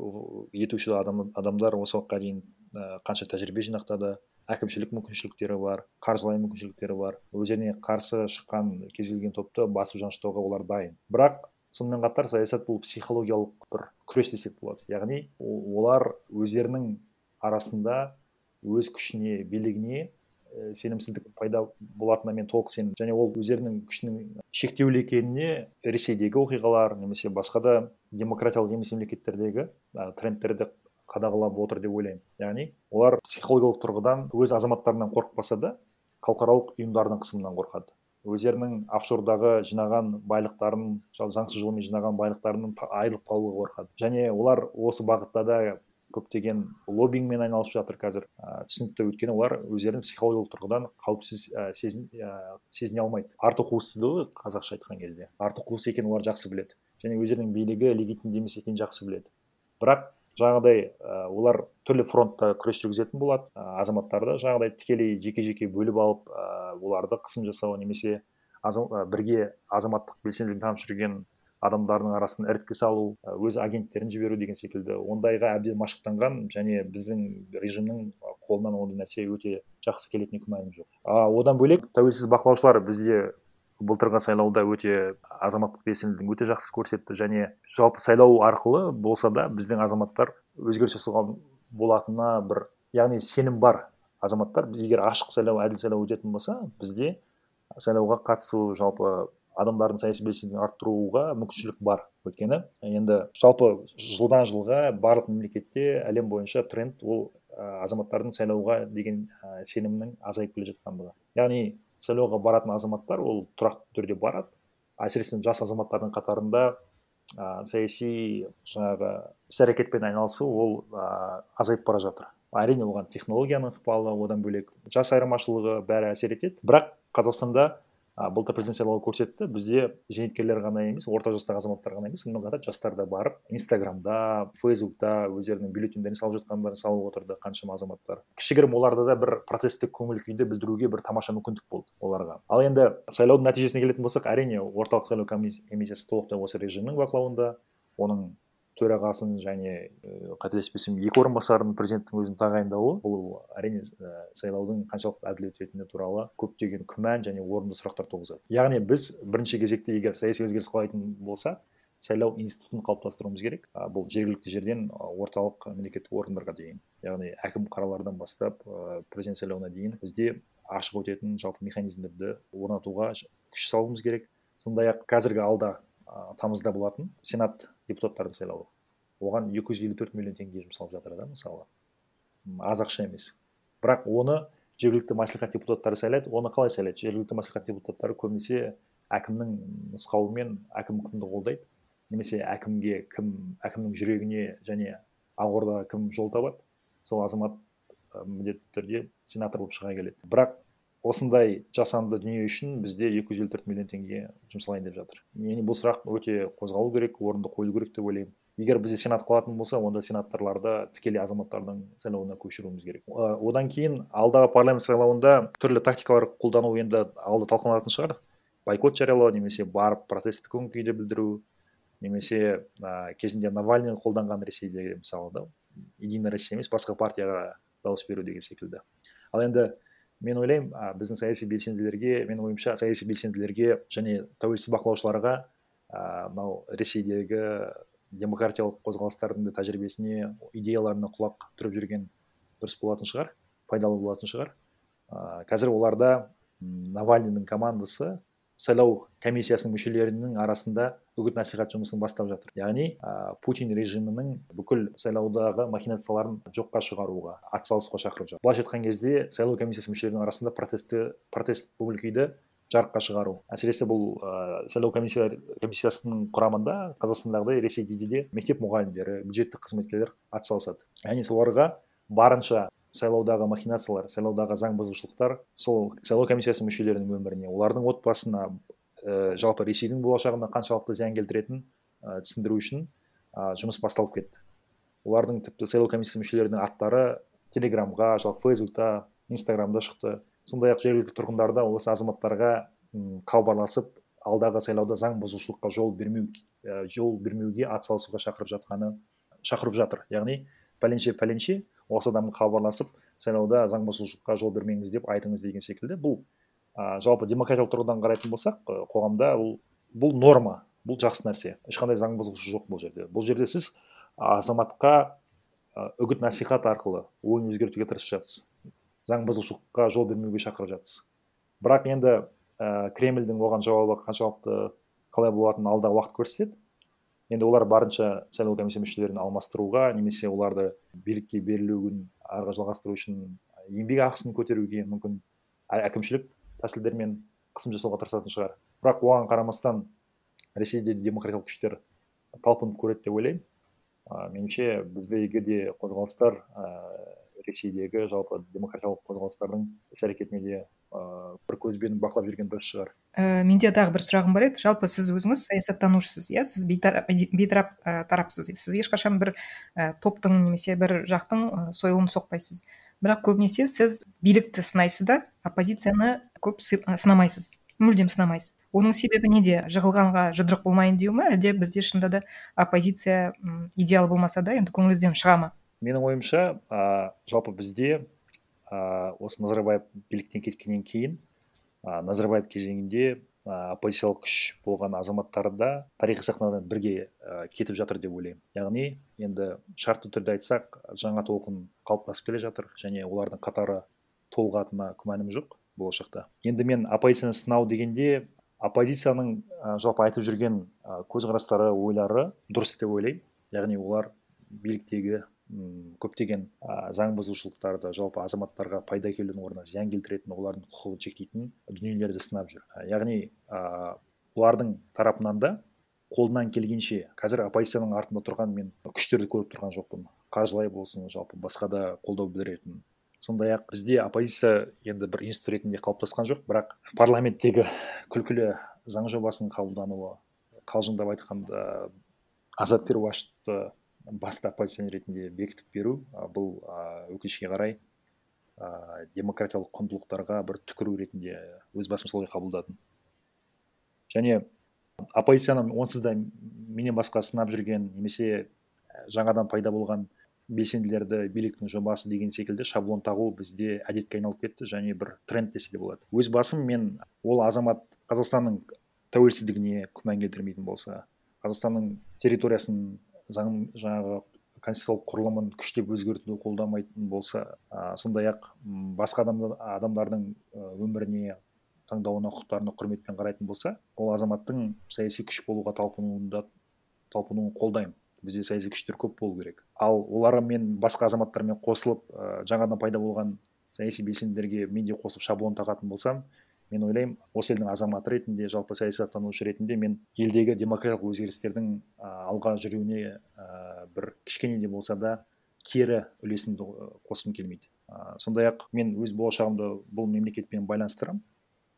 етуші адам, адамдар осы уақытқа дейін ә, қанша тәжірибе жинақтады әкімшілік мүмкіншіліктері бар қаржылай мүмкіншіліктері бар. Өздеріне қарсы шыққан кез келген топты басып жаныштауға олар дайын. Бірақ сонымен қатар саясат бұл психологиялық бір күрес десек болады. Яғни олар өздерінің арасында өз күшіне билігіне сенімсіздік пайда болатынына мен толық сенемін және ол өздерінің күшінің шектеулі екеніне ресейдегі оқиғалар немесе басқа да демократиялық емес мемлекеттердегі а, трендтерді қадағалап отыр деп ойлаймын. Яғни олар психологиялық тұрғыдан өз азаматтарынан қорықпаса да халықаралық ұйымдардың қысымынан қорқады. Өздерінің офшордағы жинаған байлықтарын заңсыз жолмен жинаған байлықтарының та- айырылып қалуға қорқады. Және олар осы бағытта да көптеген лоббингмен айналысып жатыр қазір. Ә, түсінікті өйткені олар өздерін психологиялық тұрғыдан қауіпсіз ә, сезін, ә, сезіне алмайды. Арты қуыс дейді ғой қазақша айтқан кезде. Арты қуыс екенін олар жақсы біледі. Және өздерінің билігі легитимді емес екенін жақсы біледі. Бірақ жаңағыдай ә, олар түрлі фронтта күрес жүргізетін болады. Ә, азаматтарды жаңағыдай тікелей жеке жеке бөліп алып ә, оларды қысым жасау немесе азам- бірге азаматтық белсенділігін танып жүрген адамдардың арасын іріткі салу өз агенттерін жіберу деген секілді ондайға әбден машықтанған және біздің режимнің қолынан ондай нәрсе өте жақсы келетініне күмәнім жоқ. А, одан бөлек тәуелсіз бақылаушылар бізде былтырғы сайлауда өте азаматтық белсенділігін өте жақсы көрсетті. Және жалпы сайлау арқылы болса да біздің азаматтар өзгеріс жасауға болатынына бір яғни сенім бар азаматтар. Егер ашық сайлау әділ сайлау өтетін болса бізде сайлауға қатысу жалпы адамдардың саяси белсенділігін арттыруға мүмкіншілік бар өйткені. Енді жалпы жылдан жылға барлық мемлекетте әлем бойынша тренд ол ә, азаматтардың сайлауға деген ә, сенімнің азайып келе жатқандығы. Яғни сайлауға баратын азаматтар ол тұрақты түрде барады. Әсіресе жас азаматтардың қатарында ә, саяси жаңағы іс әрекетпен айналысу ол ә, азайып бара жатыр. Әрине оған технологияның ықпалы одан бөлек жас айырмашылығы бәрі әсер етеді. Бірақ қазақстанда а, былтыр президент сайлауы көрсетті. Бізде зейнеткерлер ғана емес орта жастағы азаматтар ғана емес сонымен қатар жастар да барып инстаграмда фейсбукта өздерінің бюллетендерін салып жатқандарын салып отырды қаншама азаматтар. Кішігірім оларда да бір протесттік көңіл күйді білдіруге бір тамаша мүмкіндік болды оларға. Ал енді сайлаудың нәтижесіне келетін болсақ әрине орталық сайлау комисс- комиссиясы толықтай осы режимнің бақылауында. Оның төрағасын және і қателеспесем екі орынбасарын президенттің өзінің тағайындауы. Бұл әрине і сайлаудың қаншалықты әділ өтетіні туралы көптеген күмән және орынды сұрақтар туғызады. Яғни біз бірінші кезекте егер саяси өзгеріс қалайтын болса сайлау институтын қалыптастыруымыз керек. Бұл жергілікті жерден орталық мемлекеттік органдарға дейін. Яғни әкім қаралардан бастап ә, президент сайлауына дейін бізде ашық өтетін жалпы механизмдерді орнатуға күш салуымыз керек. Сондай ақ қазіргі алда тамызда болатын сенат депутаттарын сайлауы оған 254 миллион теңге жұмсалып жатыр да мысалы аз ақша емес. Бірақ оны жергілікті мәслихат депутаттары сайлайды оны қалай сайлайды? Жергілікті мәслихат депутаттары көбінесе әкімнің нұсқауымен әкім кімді қолдайды немесе әкімге кім әкімнің жүрегіне және ақордаға кім жол табады. Сол азамат міндетті түрде сенатор болып шыға келеді. Бірақ осындай жасанды дүние үшін бізде 254 миллион теңге жұмсалайын деп жатыр. Яғни бұл сұрақ өте қозғалу керек орынды қойылу керек деп ойлаймын. Егер бізде сенат қалатын болса онда сенаторларды тікелей азаматтардың сайлауына көшіруіміз керек. Одан кейін алдағы парламент сайлауында түрлі тактикалар қолдану енді алда талқыланатын шығар. Бойкот жариялау немесе барып протесттік көңіл күйді білдіру немесе ә, кезінде навальный қолданған ресейдегі мысалы да единая россия емес басқа партияға дауыс беру деген секілді. Ал енді мен ойлаймын біздің саяси белсенділерге менің ойымша саяси белсенділерге және тәуелсіз бақылаушыларға а, мынау ресейдегі демократиялық қозғалыстардың да тәжірибесіне идеяларына құлақ түріп жүрген дұрыс болатын шығар пайдалы болатын шығар. А, қазір оларда м, навальныйдың командасы сайлау комиссиясының мүшелерінің арасында үгіт насихат жұмысын бастап жатыр. Яғни а, путин режимінің бүкіл сайлаудағы махинацияларын жоққа шығаруға атсалысуға шақырып жатыр. Былайша айтқан кезде сайлау комиссиясы мүшелерінің арасында протестті протест көңіл күйді жарыққа шығару. Әсіресе бұл ә, сайлау комиссия, комиссиясының құрамында қазақстандағыдай ресейде де мектеп мұғалімдері бюджеттік қызметкерлер атсалысады. Яғни соларға барынша сайлаудағы махинациялар сайлаудағы заң бұзушылықтар сол сайлау комиссиясы мүшелерінің өміріне олардың отбасына ә, жалпы ресейдің болашағына қаншалықты зиян келтіретінін ә, түсіндіру үшін ә, жұмыс басталып кетті. Олардың тіпті сайлау комиссиясы мүшелерінің аттары телеграмға жалпы фейсбукта инстаграмда шықты. Сондай ақ жергілікті тұрғындар да осы азаматтарға хабарласып алдағы сайлауда заң бұзушылыққа жол бермеу ә, жол бермеуге атсалысуға шақырып жатқаны шақырып жатыр. Яғни пәленше пәленше осы адамға хабарласып сайлауда заң бұзушылыққа жол бермеңіз деп айтыңыз деген секілді. Бұл а, жалпы демократиялық тұрғыдан қарайтын болсақ қоғамда бұл бұл норма бұл жақсы нәрсе. Ешқандай заң бұзушылық жоқ бұл жерде. Бұл жерде сіз азаматқа үгіт насихат арқылы ойын өзгертуге тырысып жатсыз заң бұзушылыққа жол бермеуге шақырып жатсыз бірақ енді ә, кремльдің оған жауабы қаншалықты қалай болатынын алдағы уақыт көрсетеді. Енді олар барынша сайлау комиссия мүшелерін алмастыруға немесе оларды билікке берілуін арға жалғастыру үшін еңбек ақысын көтеруге мүмкін ә- әкімшілік тәсілдермен қысым жасауға тырысатын шығар. Бірақ оған қарамастан ресейде демократиялық күштер талпынып көреді деп ойлаймын. А, меніңше біздегі де қозғалыстар а, ресейдегі жалпы демократиялық қозғалыстардың іс әрекетіне де а, бір көзбен бақылап жүрген дұрыс шығар. Ә, менде тағы бір сұрағым бар еді. Жалпы сіз өзіңіз саясаттанушысыз иә? Сіз бейтарап, бейтарап ә, тарапсыз сіз ешқашан бір ә, топтың немесе бір жақтың ә, сойылын соқпайсыз. Бірақ көбінесе сіз билікті сынайсыз да оппозицияны көп сы- ә, сынамайсыз мүлдем сынамайсыз. Оның себебі неде? Жығылғанға жұдырық болмайын деу ма? Әлде бізде шынында да оппозиция идеал болмаса да енді көңіліңізден шыға ма? Менің ойымша а, жалпы бізде а, осы назарбаев биліктен кеткеннен кейін а, назарбаев кезеңінде а, оппозициялық күш болған азаматтар да тарихи сахнадан бірге а, кетіп жатыр деп ойлаймын. Яғни енді шартты түрде айтсақ жаңа толқын қалыптасып келе жатыр және олардың қатары толығатынына күмәнім жоқ болашақта. Енді мен оппозицияны сынау дегенде оппозицияның жалпы айтып жүрген көзқарастары ойлары дұрыс деп ойлаймын. Яғни олар биліктегі м, көптеген а, заң бұзушылықтарды жалпы азаматтарға пайда әкелудің орнына зиян келтіретін олардың құқығын шектейтін дүниелерді сынап жүр. Яғни а, олардың тарапынан да қолынан келгенше қазір оппозицияның артында тұрған мен күштерді көріп тұрған жоқпын. Қаржылай болсын жалпы басқа да қолдау білдіретін. Сондай ақ бізде оппозиция енді бір институт ретінде қалыптасқан жоқ бірақ парламенттегі күлкілі заң жобасының қабылдануы қалжыңдап айтқанда азат перуашевті басты оппозиционер ретінде бекітіп беру бұл а, өкінішке қарай а, демократиялық құндылықтарға бір түкіру ретінде өз басым солай қабылдадым. Және оппозицияны онсыз да менен басқа сынап жүрген немесе жаңадан пайда болған белсенділерді биліктің жобасы деген секілді шаблон тағу бізде әдетке айналып кетті және бір тренд десе де болады. Өз басым мен ол азамат қазақстанның тәуелсіздігіне күмән келтірмейтін болса қазақстанның территориясын заң жаңағы конституциялық құрылымын күштеп өзгертуді қолдамайтын болса а, сондай ақ басқа адамдар, адамдардың ә, өміріне таңдауына құқықтарына құрметпен қарайтын болса ол азаматтың саяси күш болуға талпынуында талпынуын қолдаймын. Бізде саяси күштер көп болу керек. Ал оларға мен басқа азаматтармен қосылып ә, жаңадан пайда болған саяси белсенділерге мен де қосып шаблон тағатын болсам мен ойлаймын осы елдің азаматы ретінде жалпы саясаттанушы ретінде мен елдегі демократиялық өзгерістердің алға жүруіне бір кішкене де болса да кері үлесімді қосқым келмейді. Сондай ақ мен өз болашағымды бұл мемлекетпен байланыстырамын.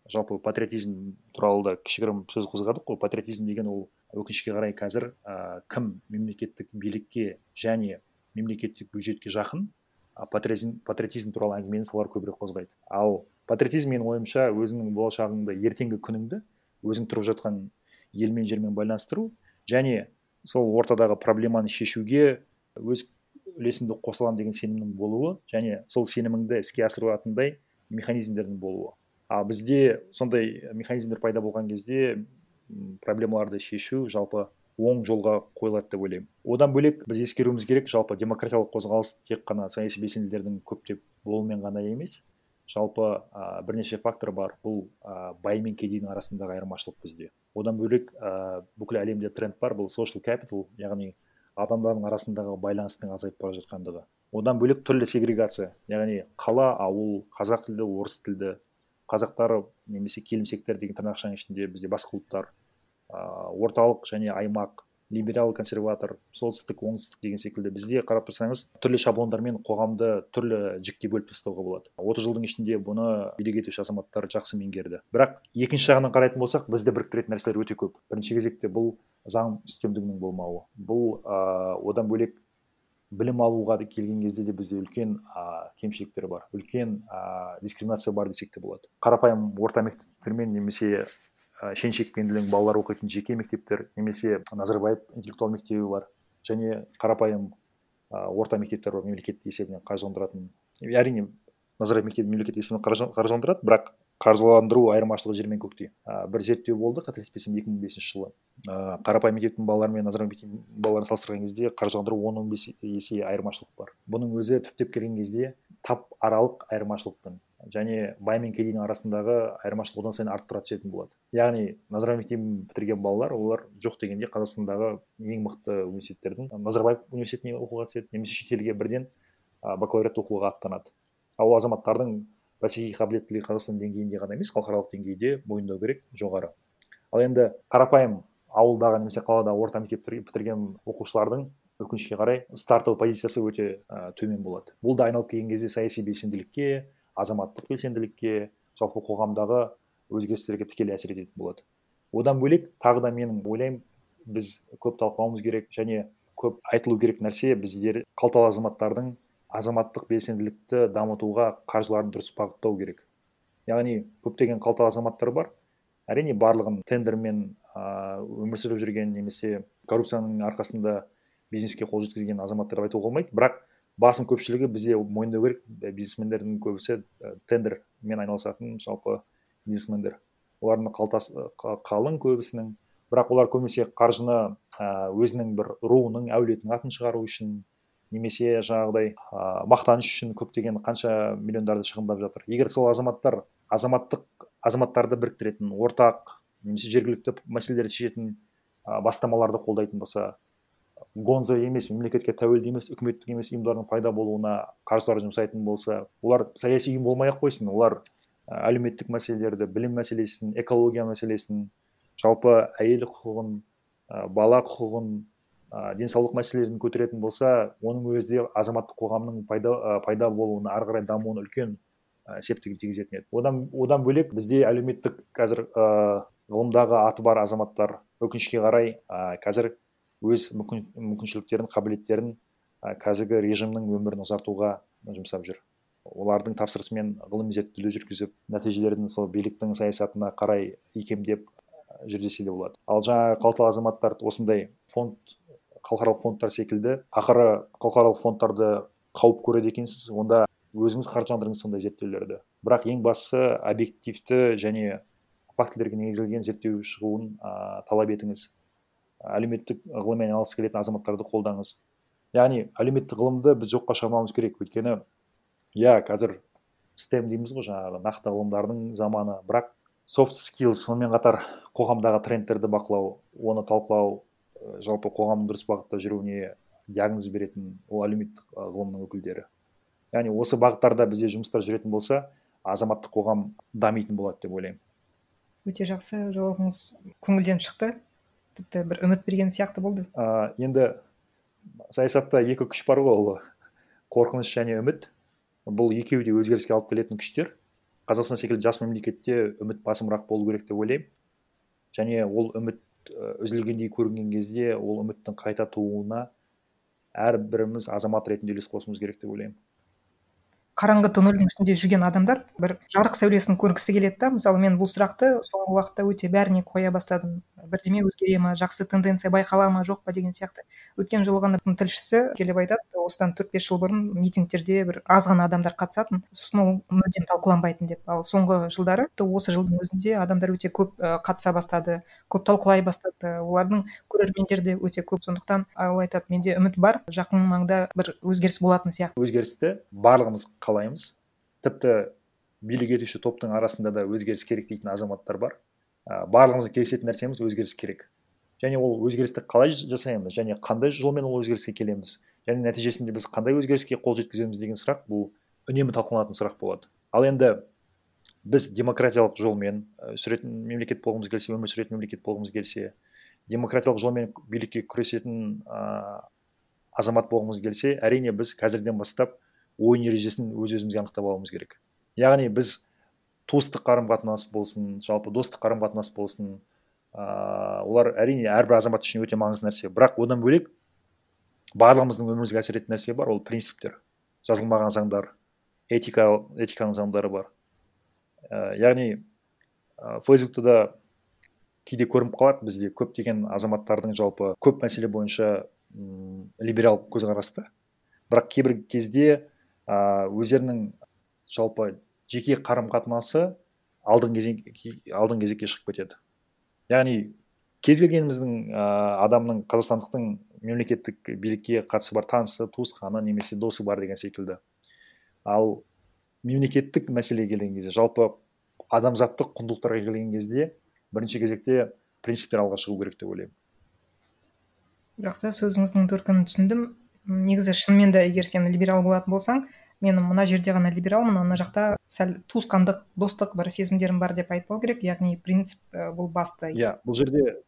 Жалпы патриотизм туралы да кішігірім сөз қозғадық қой. Патриотизм деген ол өкінішке қарай қазір а, кім мемлекеттік билікке және мемлекеттік бюджетке жақын патриотизм, патриотизм туралы әңгімені солар көбірек қозғайды. Ал патриотизм менің ойымша өзіңнің болашағыңды ертеңгі күніңді өзің тұрып жатқан елмен жермен байланыстыру және сол ортадағы проблеманы шешуге өз үлесімді қоса аламын деген сенімнің болуы және сол сеніміңді іске асырылатындай механизмдердің болуы. А бізде сондай механизмдер пайда болған кезде проблемаларды шешу жалпы оң жолға қойылады деп ойлаймын. Одан бөлек біз ескеруіміз керек жалпы демократиялық қозғалыс тек қана саяси белсенділердің көптеп болуымен ғана емес жалпы а, бірнеше фактор бар. Бұл а, бай мен кедейдің арасындағы айырмашылық бізде. Одан бөлек а, бүкіл әлемде тренд бар. Бұл social capital яғни адамдардың арасындағы байланыстың азайып бара жатқандығы. Одан бөлек түрлі сегрегация яғни қала ауыл қазақ тілді орыс тілді қазақтар немесе келімсектер деген тырнақшаның ішінде бізде басқа ұлттар а, орталық және аймақ либерал консерватор солтүстік оңтүстік деген секілді. Бізде қарап тұрсаңыз түрлі шаблондармен қоғамды түрлі жікке бөліп тастауға болады. Отыз жылдың ішінде бұны билік етуші азаматтар жақсы меңгерді. Бірақ екінші жағынан қарайтын болсақ бізді біріктіретін нәрселер өте көп. Бірінші кезекте бұл заң үстемдігінің болмауы. Бұл а, одан бөлек білім алуға келген кезде де бізде үлкен а, кемшіліктер бар. Үлкен а, дискриминация бар десек те болады. Қарапайым орта мектептермен немесе шен шекпенділің балалар оқитын жеке мектептер немесе назарбаев интеллектуал мектебі бар және қарапайым а, орта мектептер бар мемлекет есебінен қаржыландыратын. Әрине назарбаев мектебі мемлекет есебінен қаржы- қаржыландырады бірақ қаржыландыру айырмашылығы жер мен көктей. А, бір зерттеу болды қателеспесем екі мың бесінші жылы. А, қарапайым мектептің балалары мен назарбаев мектебінің балаларын салыстырған кезде қаржыландыру он он бес есе айырмашылық бар. Бұның өзі түптеп келген кезде тап аралық айырмашылықтың және бай мен кедейдің арасындағы айырмашылық одан сайын арттыра түсетін болады. Яғни назарбаев мектебін бітірген балалар олар жоқ дегенде қазақстандағы ең мықты университеттердің назарбаев университетіне оқуға түседі немесе шетелге бірден бакалавриат оқуға аттанады. Ал азаматтардың бәсекеге қабілеттілігі қазақстан деңгейінде ғана емес халықаралық деңгейде мойындау керек жоғары. Ал енді қарапайым ауылдағы немесе қалада орта мектеп бітірген оқушылардың өкінішке қарай стартовый позициясы өте ә, төмен болады. Бұл да айналып келген кезде саяси белсенділікке азаматтық белсенділікке жалпы қоғамдағы өзгерістерге тікелей әсер ететін болады. Одан бөлек тағы да менің ойлаймын біз көп талқылауымыз керек және көп айтылу керек нәрсе біздер қалталы азаматтардың азаматтық белсенділікті дамытуға қаржыларын дұрыс бағыттау керек. Яғни көптеген қалталы азаматтар бар әрине барлығын тендермен өмір сүріп жүрген немесе коррупцияның арқасында бизнеске қол жеткізген азаматтар деп айтуға болмайды. Бірақ басым көпшілігі бізде мойындау керек бизнесмендердің көбісі тендермен айналысатын жалпы бизнесмендер. Олардың қалтасы қа- қалың көбісінің бірақ олар көбінесе қаржыны өзінің бір руының әулетінің атын шығару үшін немесе жаңағыдай а, мақтаныш үшін көптеген қанша миллиондарды шығындап жатыр. Егер сол азаматтар азаматтық азаматтарды біріктіретін ортақ немесе жергілікті мәселелерді шешетін бастамаларды қолдайтын болса гонза емес мемлекетке тәуелді емес үкіметтік емес ұйымдардың пайда болуына қаржылар жұмсайтын болса олар саяси ұйым болмай ақ қойсын. Олар әлеуметтік мәселелерді білім мәселесін экология мәселесін жалпы әйел құқығын ә, бала құқығын ә, денсаулық мәселелерін көтеретін болса оның өзі де азаматтық қоғамның пайда, ә, пайда болуына ары қарай дамуына үлкен ә, септігін тигізетін еді. Одан, одан бөлек бізде әлеуметтік қазір ғылымдағы аты бар азаматтар өкінішке қарай қазір өз мүмкін, мүмкіншіліктерін қабілеттерін ә, қазіргі режимнің өмірін ұзартуға жұмсап жүр. Олардың тапсырысымен ғылыми зерттеулер жүргізіп нәтижелерін сол биліктің саясатына қарай икемдеп жүр десе де болады. Ал жаңағы қалталы азаматтар осындай фонд халықаралық фондтар секілді ақыры халықаралық фондтарды қауіп көреді екенсіз онда өзіңіз қаржыландырыңыз сондай зерттеулерді. Бірақ ең бастысы объективті және фактілерге негізделген зерттеу шығуын ә, талап етіңіз. Әлеуметтік ғылыммен айналысқысы келетін азаматтарды қолдаңыз. Яғни әлеуметтік ғылымды біз жоққа шығармауымыз керек. Өйткені иә қазір стем дейміз ғой жаңағы нақты ғылымдардың заманы. Бірақ софт skills сонымен қатар қоғамдағы трендтерді бақылау оны талқылау э, жалпы қоғамның дұрыс бағытта жүруіне диагноз беретін ол әлеуметтік ы, ғылымның өкілдері. Яғни осы бағыттарда бізде жұмыстар жүретін болса азаматтық қоғам дамитын болады деп ойлаймын. Өте жақсы жауабыңыз көңілден шықты. Тіпті бір үміт берген сияқты болды. Ә, енді саясатта екі күш бар ғой ол. Қорқыныш және үміт. Бұл екеуі де өзгеріске алып келетін күштер. Қазақстан секілді жас мемлекетте үміт басымырақ болу керек деп ойлаймын. Және ол үміт үзілгендей көрінген кезде ол үміттің қайта тууына әрбіріміз азамат ретінде үлес қосуымыз керек деп ойлаймын. Қараңғы тоннельдің ішінде жүрген адамдар бір жарық сәулесін көргісі келеді да. Мысалы мен бұл сұрақты соңғы уақытта өте бәріне қоя бастадым. Бірдеме өзгере ма жақсы тенденция байқала ма жоқ па деген сияқты. Өткен жолы ғана тілшісі келіп айтады осыдан төрт бес жыл бұрын митингтерде бір аз ғана адамдар қатысатын сосын ол мүлдем талқыланбайтын деп. Ал соңғы жылдары осы жылдың өзінде адамдар өте көп қатыса бастады көп талқылай бастады. Олардың көрермендері де өте көп. Сондықтан ол айтады менде үміт бар жақын маңда бір өзгеріс болатын сияқты өзгерісті барлығымыз қалаймыз. Тіпті билік етуші топтың арасында да өзгеріс керек дейтін азаматтар бар. Ә, барлығымыз келісетін нәрсеміз өзгеріс керек. Және ол өзгерісті қалай жасаймыз және қандай жолмен ол өзгеріске келеміз және нәтижесінде біз қандай өзгеріске қол жеткіземіз деген сұрақ бұл үнемі талқыланатын сұрақ болады. Ал енді біз демократиялық жолмен сүретін мемлекет болғымыз келсе өмір сүретін мемлекет болғымыз келсе демократиялық жолмен билікке күресетін ә, азамат болғымыз келсе әрине біз қазірден бастап ойын ережесін өз өзімізге анықтап алуымыз керек. Яғни біз туыстық қарым қатынас болсын жалпы достық қарым қатынас болсын ыыы олар әрине әрбір азамат үшін өте маңызды нәрсе. Бірақ одан бөлек барлығымыздың өмірімізге әсер ететін нәрсе бар ол принциптер. Жазылмаған заңдар этика этиканың заңдары бар. Ә, яғни ә, фейсбукта да кейде көрініп қалады бізде көптеген азаматтардың жалпы көп мәселе бойынша м либерал көзқарасты бірақ кейбір кезде а, өздерінің жалпы жеке қарым қатынасы алдыңғы алдыңғы кезекке шығып кетеді. Яғни кез келгеніміздің ә, адамның қазақстандықтың мемлекеттік билікке қатысы бар танысы туысқаны немесе досы бар деген секілді. Ал мемлекеттік мәселеге келген кезде жалпы адамзаттық құндылықтарға келген кезде бірінші кезекте принциптер алға шығу керек деп ойлаймын. Жақсы сөзіңіздің төркінін түсіндім. Негізі шынымен де егер сен либерал болатын болсаң мен мына жерде ғана либералмын ана жақта сәл туысқандық достық бір сезімдерім бар деп айтпау керек. Яғни принцип і бұл басты. Иә бұл жерде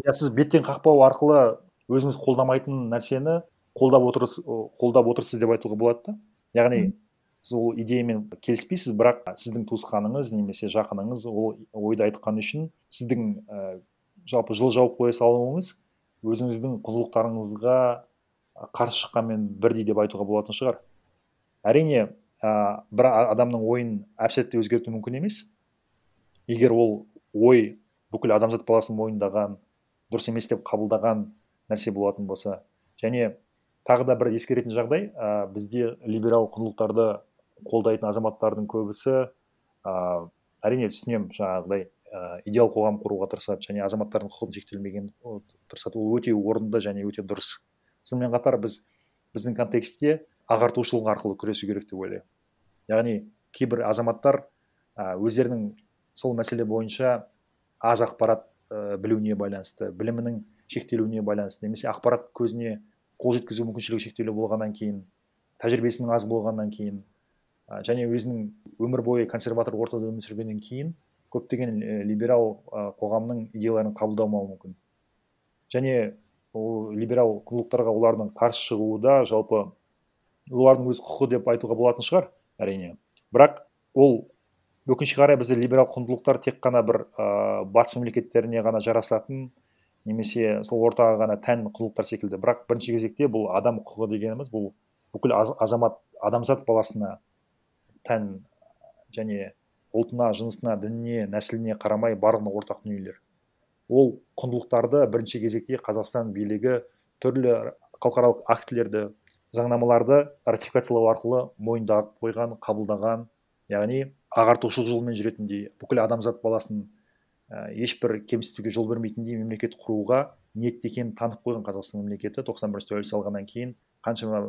иә сіз беттен қақпау арқылы өзіңіз қолдамайтын нәрсені қолдап отырсыз қолдап отырсыз деп айтуға болады да? Яғни сіз ол идеямен келіспейсіз бірақ сіздің туысқаныңыз немесе жақыныңыз ол ойды айтқаны үшін сіздің і жалпы жыл жауып қоя салуыңыз өзіңіздің құндылықтарыңызға қарсы шыққанмен бірдей деп айтуға болатын шығар. Әрине ә, бір адамның ойын әп сәтте өзгерту мүмкін емес. Егер ол ой бүкіл адамзат баласын мойындаған дұрыс емес деп қабылдаған нәрсе болатын болса және тағы да бір ескеретін жағдай ә, бізде либерал құндылықтарды қолдайтын азаматтардың көбісі ә, әрине түсінемін жаңағыдай ә, идеал қоғам құруға тырысады және азаматтардың құқығын шектелмеген тырысады. Ол өте орынды және өте дұрыс. Сонымен қатар біз біздің контекстте ағартушылық арқылы күресу керек деп ойлаймын. Яғни кейбір азаматтар ә, өздерінің сол мәселе бойынша аз ақпарат ә, білуіне байланысты білімінің шектелуіне байланысты немесе ақпарат көзіне қол жеткізу мүмкіншілігі шектеулі болғаннан кейін тәжірибесінің аз болғаннан кейін ә, және өзінің өмір бойы консерватор ортада өмір сүргеннен кейін көптеген либерал қоғамның идеяларын қабылдамауы мүмкін. Және ол либерал құндылықтарға олардың қарсы шығуы да жалпы олардың өз құқы деп айтуға болатын шығар әрине. Бірақ ол өкінішке қарай бізде либерал құндылықтар тек қана бір ә, батыс мемлекеттеріне ғана жарасатын немесе сол ортаға ғана тән құндылықтар секілді. Бірақ бірінші кезекте бұл адам құқығы дегеніміз бұл бүкіл азамат адамзат баласына тән және ұлтына жынысына дініне нәсіліне қарамай барлығына ортақ дүниелер. Ол құндылықтарды бірінші кезекте қазақстан билігі түрлі халықаралық актілерді заңнамаларды ратификациялау арқылы мойындап қойған қабылдаған яғни ағартушылық жолмен жүретіндей бүкіл адамзат баласын ә, ешбір кемсітуге жол бермейтіндей мемлекет құруға ниетті екенін танып қойған қазақстан мемлекеті тоқсан бірінші тәуелсіз алғаннан кейін қаншама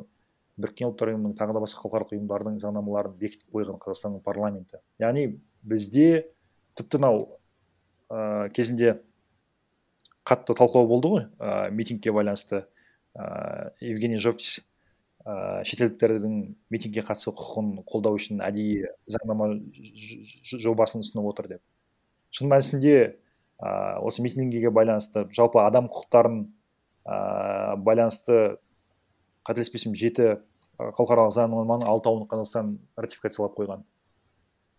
біріккен ұлттар ұйымының тағы да басқа халықаралық ұйымдардың заңнамаларын бекітіп қойған қазақстанның парламенті. Яғни бізде тіпті мынау ә, кезінде қатты талқылау болды ғой ә, митингке байланысты ә, евгений жовтис ә, шетелдіктердің митингке қатысу құқығын қолдау үшін әдейі заңнама жобасын ұсынып отыр деп. Шын мәнісінде ә, осы митингіге байланысты жалпы адам құқықтарын ә, байланысты қателеспесем жеті халықаралық заңнаманың алтауын қазақстан ратификациялап қойған.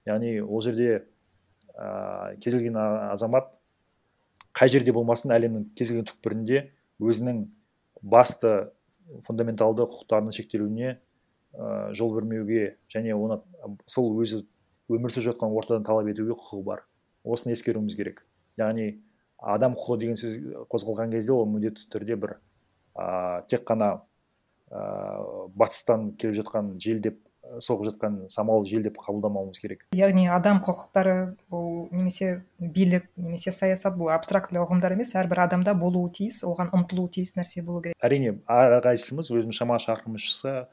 Яғни ол жерде ә, кез келген азамат қай жерде болмасын әлемнің кез келген түкпірінде өзінің басты фундаменталды құқықтарының шектелуіне ә, жол бермеуге және оны сол өзі өмір сүріп жатқан ортадан талап етуге құқығы бар. Осыны ескеруіміз керек. Яғни адам құқығы деген сөз қозғалған кезде ол міндетті түрде бір ә, тек қана ә, батыстан келіп жатқан жел деп соғып жатқан самал жел деп қабылдамауымыз керек. Яғни адам құқықтары бұл немесе билік немесе саясат бұл абстрактілі ұғымдар емес әрбір адамда болуы тиіс оған ұмтылуы тиіс нәрсе болу керек. Әрине әрқайсымыз өзіміз шама шарқымызша ыыы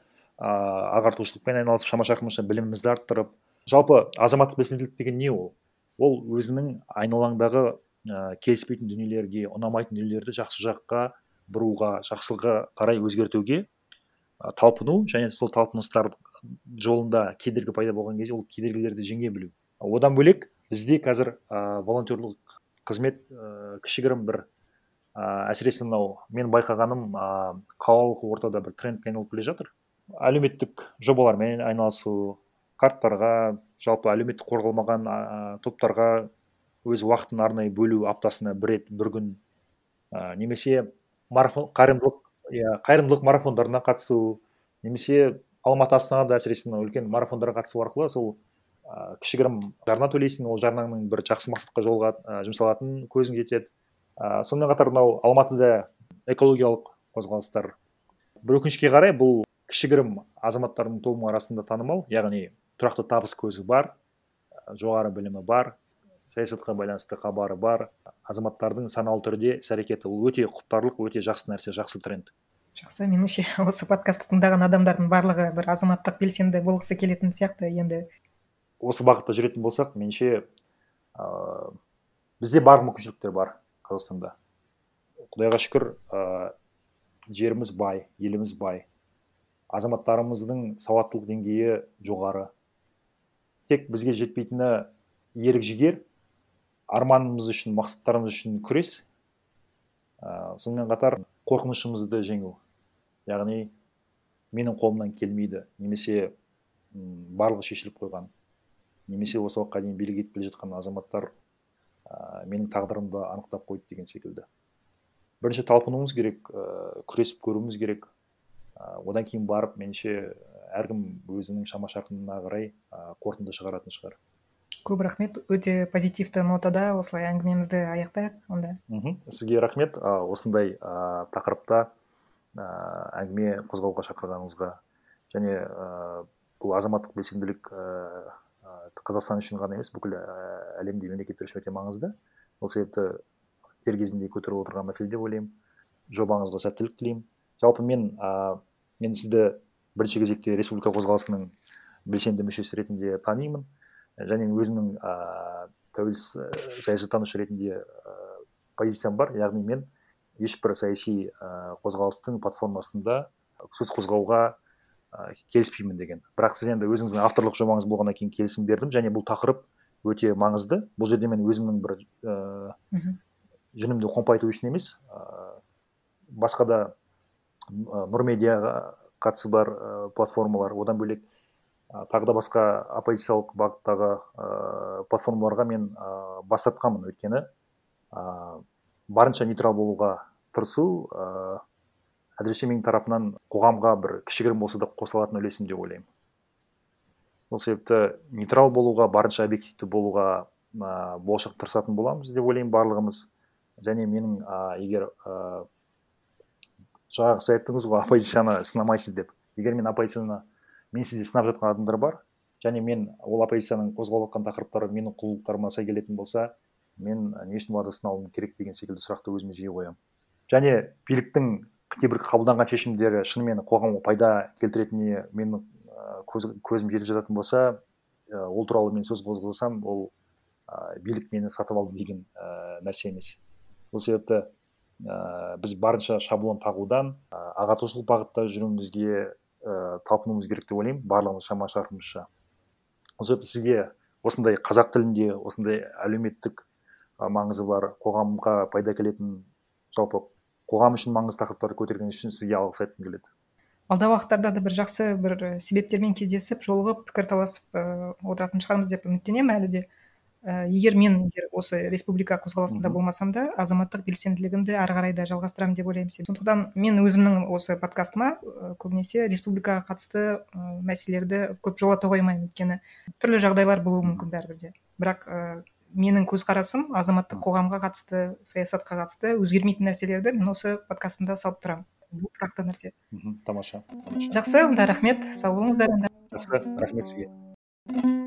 ағартушылықпен айналысып шама шарқымызша білімімізді арттырып жалпы азаматтық белсенділік деген не ол? Ол өзінің айналаңдағы ә, келіспейтін дүниелерге ұнамайтын дүниелерді жақсы жаққа бұруға жақсылыққа қарай өзгертуге талпыну және сол талпыныстар жолында кедергі пайда болған кезде ол кедергілерді жеңе білу. Одан бөлек бізде қазір ә, волонтерлық қызмет ә, кішігірім бір ә, әсіресе мынау мен байқағаным ә, қалалық ортада бір трендке айналып келе жатыр. Әлеуметтік жобалармен айналысу қарттарға жалпы әлеуметтік қорғалмаған ә, топтарға өз уақытын арнайы бөлу аптасына бір рет бір күн ә, немесе марафон қайырымдылық иә қайырымдылық марафондарына қатысу немесе алматы астанада әсіресе мынау үлкен марафондарға қатысу арқылы сол ә, кішігірім жарна төлейсің ол жарнаңның бір жақсы мақсатқа жолға ә, жұмсалатын көзің жетеді. Ә, сонымен қатар мынау алматыда экологиялық қозғалыстар. Бір өкінішке қарай бұл кішігірім азаматтардың тобы арасында танымал яғни тұрақты табыс көзі бар жоғары білімі бар саясатқа байланысты хабары бар. Азаматтардың саналы түрде іс әрекеті ол өте құптарлық өте жақсы нәрсе жақсы тренд. Жақсы меніңше осы подкастты тыңдаған адамдардың барлығы бір азаматтық белсенді болғысы келетін сияқты енді. Осы бағытта жүретін болсақ меніңше ыыы бізде барлық мүмкіншіліктер бар қазақстанда. Құдайға шүкір ыыы жеріміз бай еліміз бай. Азаматтарымыздың сауаттылық деңгейі жоғары. Тек бізге жетпейтіні ерік жігер арманымыз үшін мақсаттарымыз үшін күрес. Ә, сонымен қатар қорқынышымызды жеңу. Яғни менің қолымнан келмейді. Немесе м, барлығы шешіліп қойған. Немесе осы уақытқа дейін билік етіп келе жатқан азаматтар ә, менің тағдырымды анықтап қойды деген секілді. Бірінші талпынуымыз керек ә, күресіп көруіміз керек. Ә, одан кейін барып меніңше әркім өзінің шама шарқына қарай ә, қорытынды шығаратын шығар. Көп рахмет. Өте позитивті нотада осылай әңгімемізді аяқтайық онда. Мхм. Сізге рахмет. Осындай а, тақырыпта а, әңгіме қозғауға шақырғаныңызға және а, бұл азаматтық белсенділік а, қазақстан үшін ғана емес бүкіл әлемде мемлекеттер үшін өте маңызды. Сол себепті дер кезінде көтеріп отырған мәселе деп ойлаймын. Жобаңызға сәттілік тілеймін. Жалпы мен а, мен сізді бірінші кезекте республика қозғалысының белсенді мүшесі ретінде танимын. Және өзімнің ыыы тәуелсіз і саясаттанушы ретінде і позициям бар. Яғни мен ешбір саяси і қозғалыстың платформасында сөз қозғауға і келіспеймін деген. Бірақ сіз енді өзіңіздің авторлық жобаңыз болғаннан кейін келісім бердім және бұл тақырып өте маңызды. Бұл жерде мен өзімнің бір ііі жүнімді қомпайту үшін емес ыыы басқа да нұр медиаға қатысы бар і платформалар. Одан бөлек тағы да басқа оппозициялық бағыттағы ә, платформаларға мен ә, бас тартқанмын өйткені. Ә, барынша нейтрал болуға тырысу ә, әзірше менің тарапымнан қоғамға бір кішігірім болса да қоса алатын үлесім деп ойлаймын. Сол себепті нейтрал болуға барынша объективті болуға ә, болашақ тырысатын боламыз деп ойлаймын барлығымыз. Және менің ә, егер ә, жаңағы сіз айттыңыз ғой оппозицияны сынамайсыз деп. Егер мен оппозицияны мен сізде сынап жатқан адамдар бар. Және мен ол оппозицияның қозғалып жатқан тақырыптары менің құндылықтарыма сай келетін болса мен не үшін оларды сынауым керек деген секілді сұрақты өзіме жиі қоямын. Және биліктің кейбір қабылданған шешімдері шынымен қоғамға пайда келтіретініне менің көз, көзім жетіп жататын болса ол туралы мен сөз қозғасам ол ә, билік мені сатып алды деген ә, нәрсе емес. Сол себепті ә, біз барынша шаблон тағудан ә, ағартушылық бағытта жүруімізге ә, талпынуымыз керек деп ойлаймын. Барлығымыз шама шарқымызша себепті сізге осындай қазақ тілінде осындай әлеуметтік маңызы бар қоғамға пайда келетін жалпы қоғам үшін маңызды тақырыптарды көтергеніңіз үшін сізге алғыс айтқым келеді. Алдағы уақыттарда да бір жақсы бір себептермен кездесіп жолығып пікірталасып ыыы отыратын шығармыз деп үміттенемін әлі де. І егер мен егер осы республика қозғалысында болмасам да азаматтық белсенділігімді ары қарай да жалғастырамын деп ойлаймын сондықтан мен өзімнің осы подкастыма көбінесе республикаға қатысты ы, мәселелерді көп жолата қоймаймын. Өйткені түрлі жағдайлар болуы мүмкін бәрібір де бірақ ы, менің көзқарасым азаматтық қоғамға қатысты саясатқа қатысты өзгермейтін нәрселерді мен осы подкастымда салып тұрамын. Бұл тұрақты нәрсе. Мхм тамаша. Тамаша. Жақсы онда рахмет. Сау болыңыздар жақсы рахмет сізге.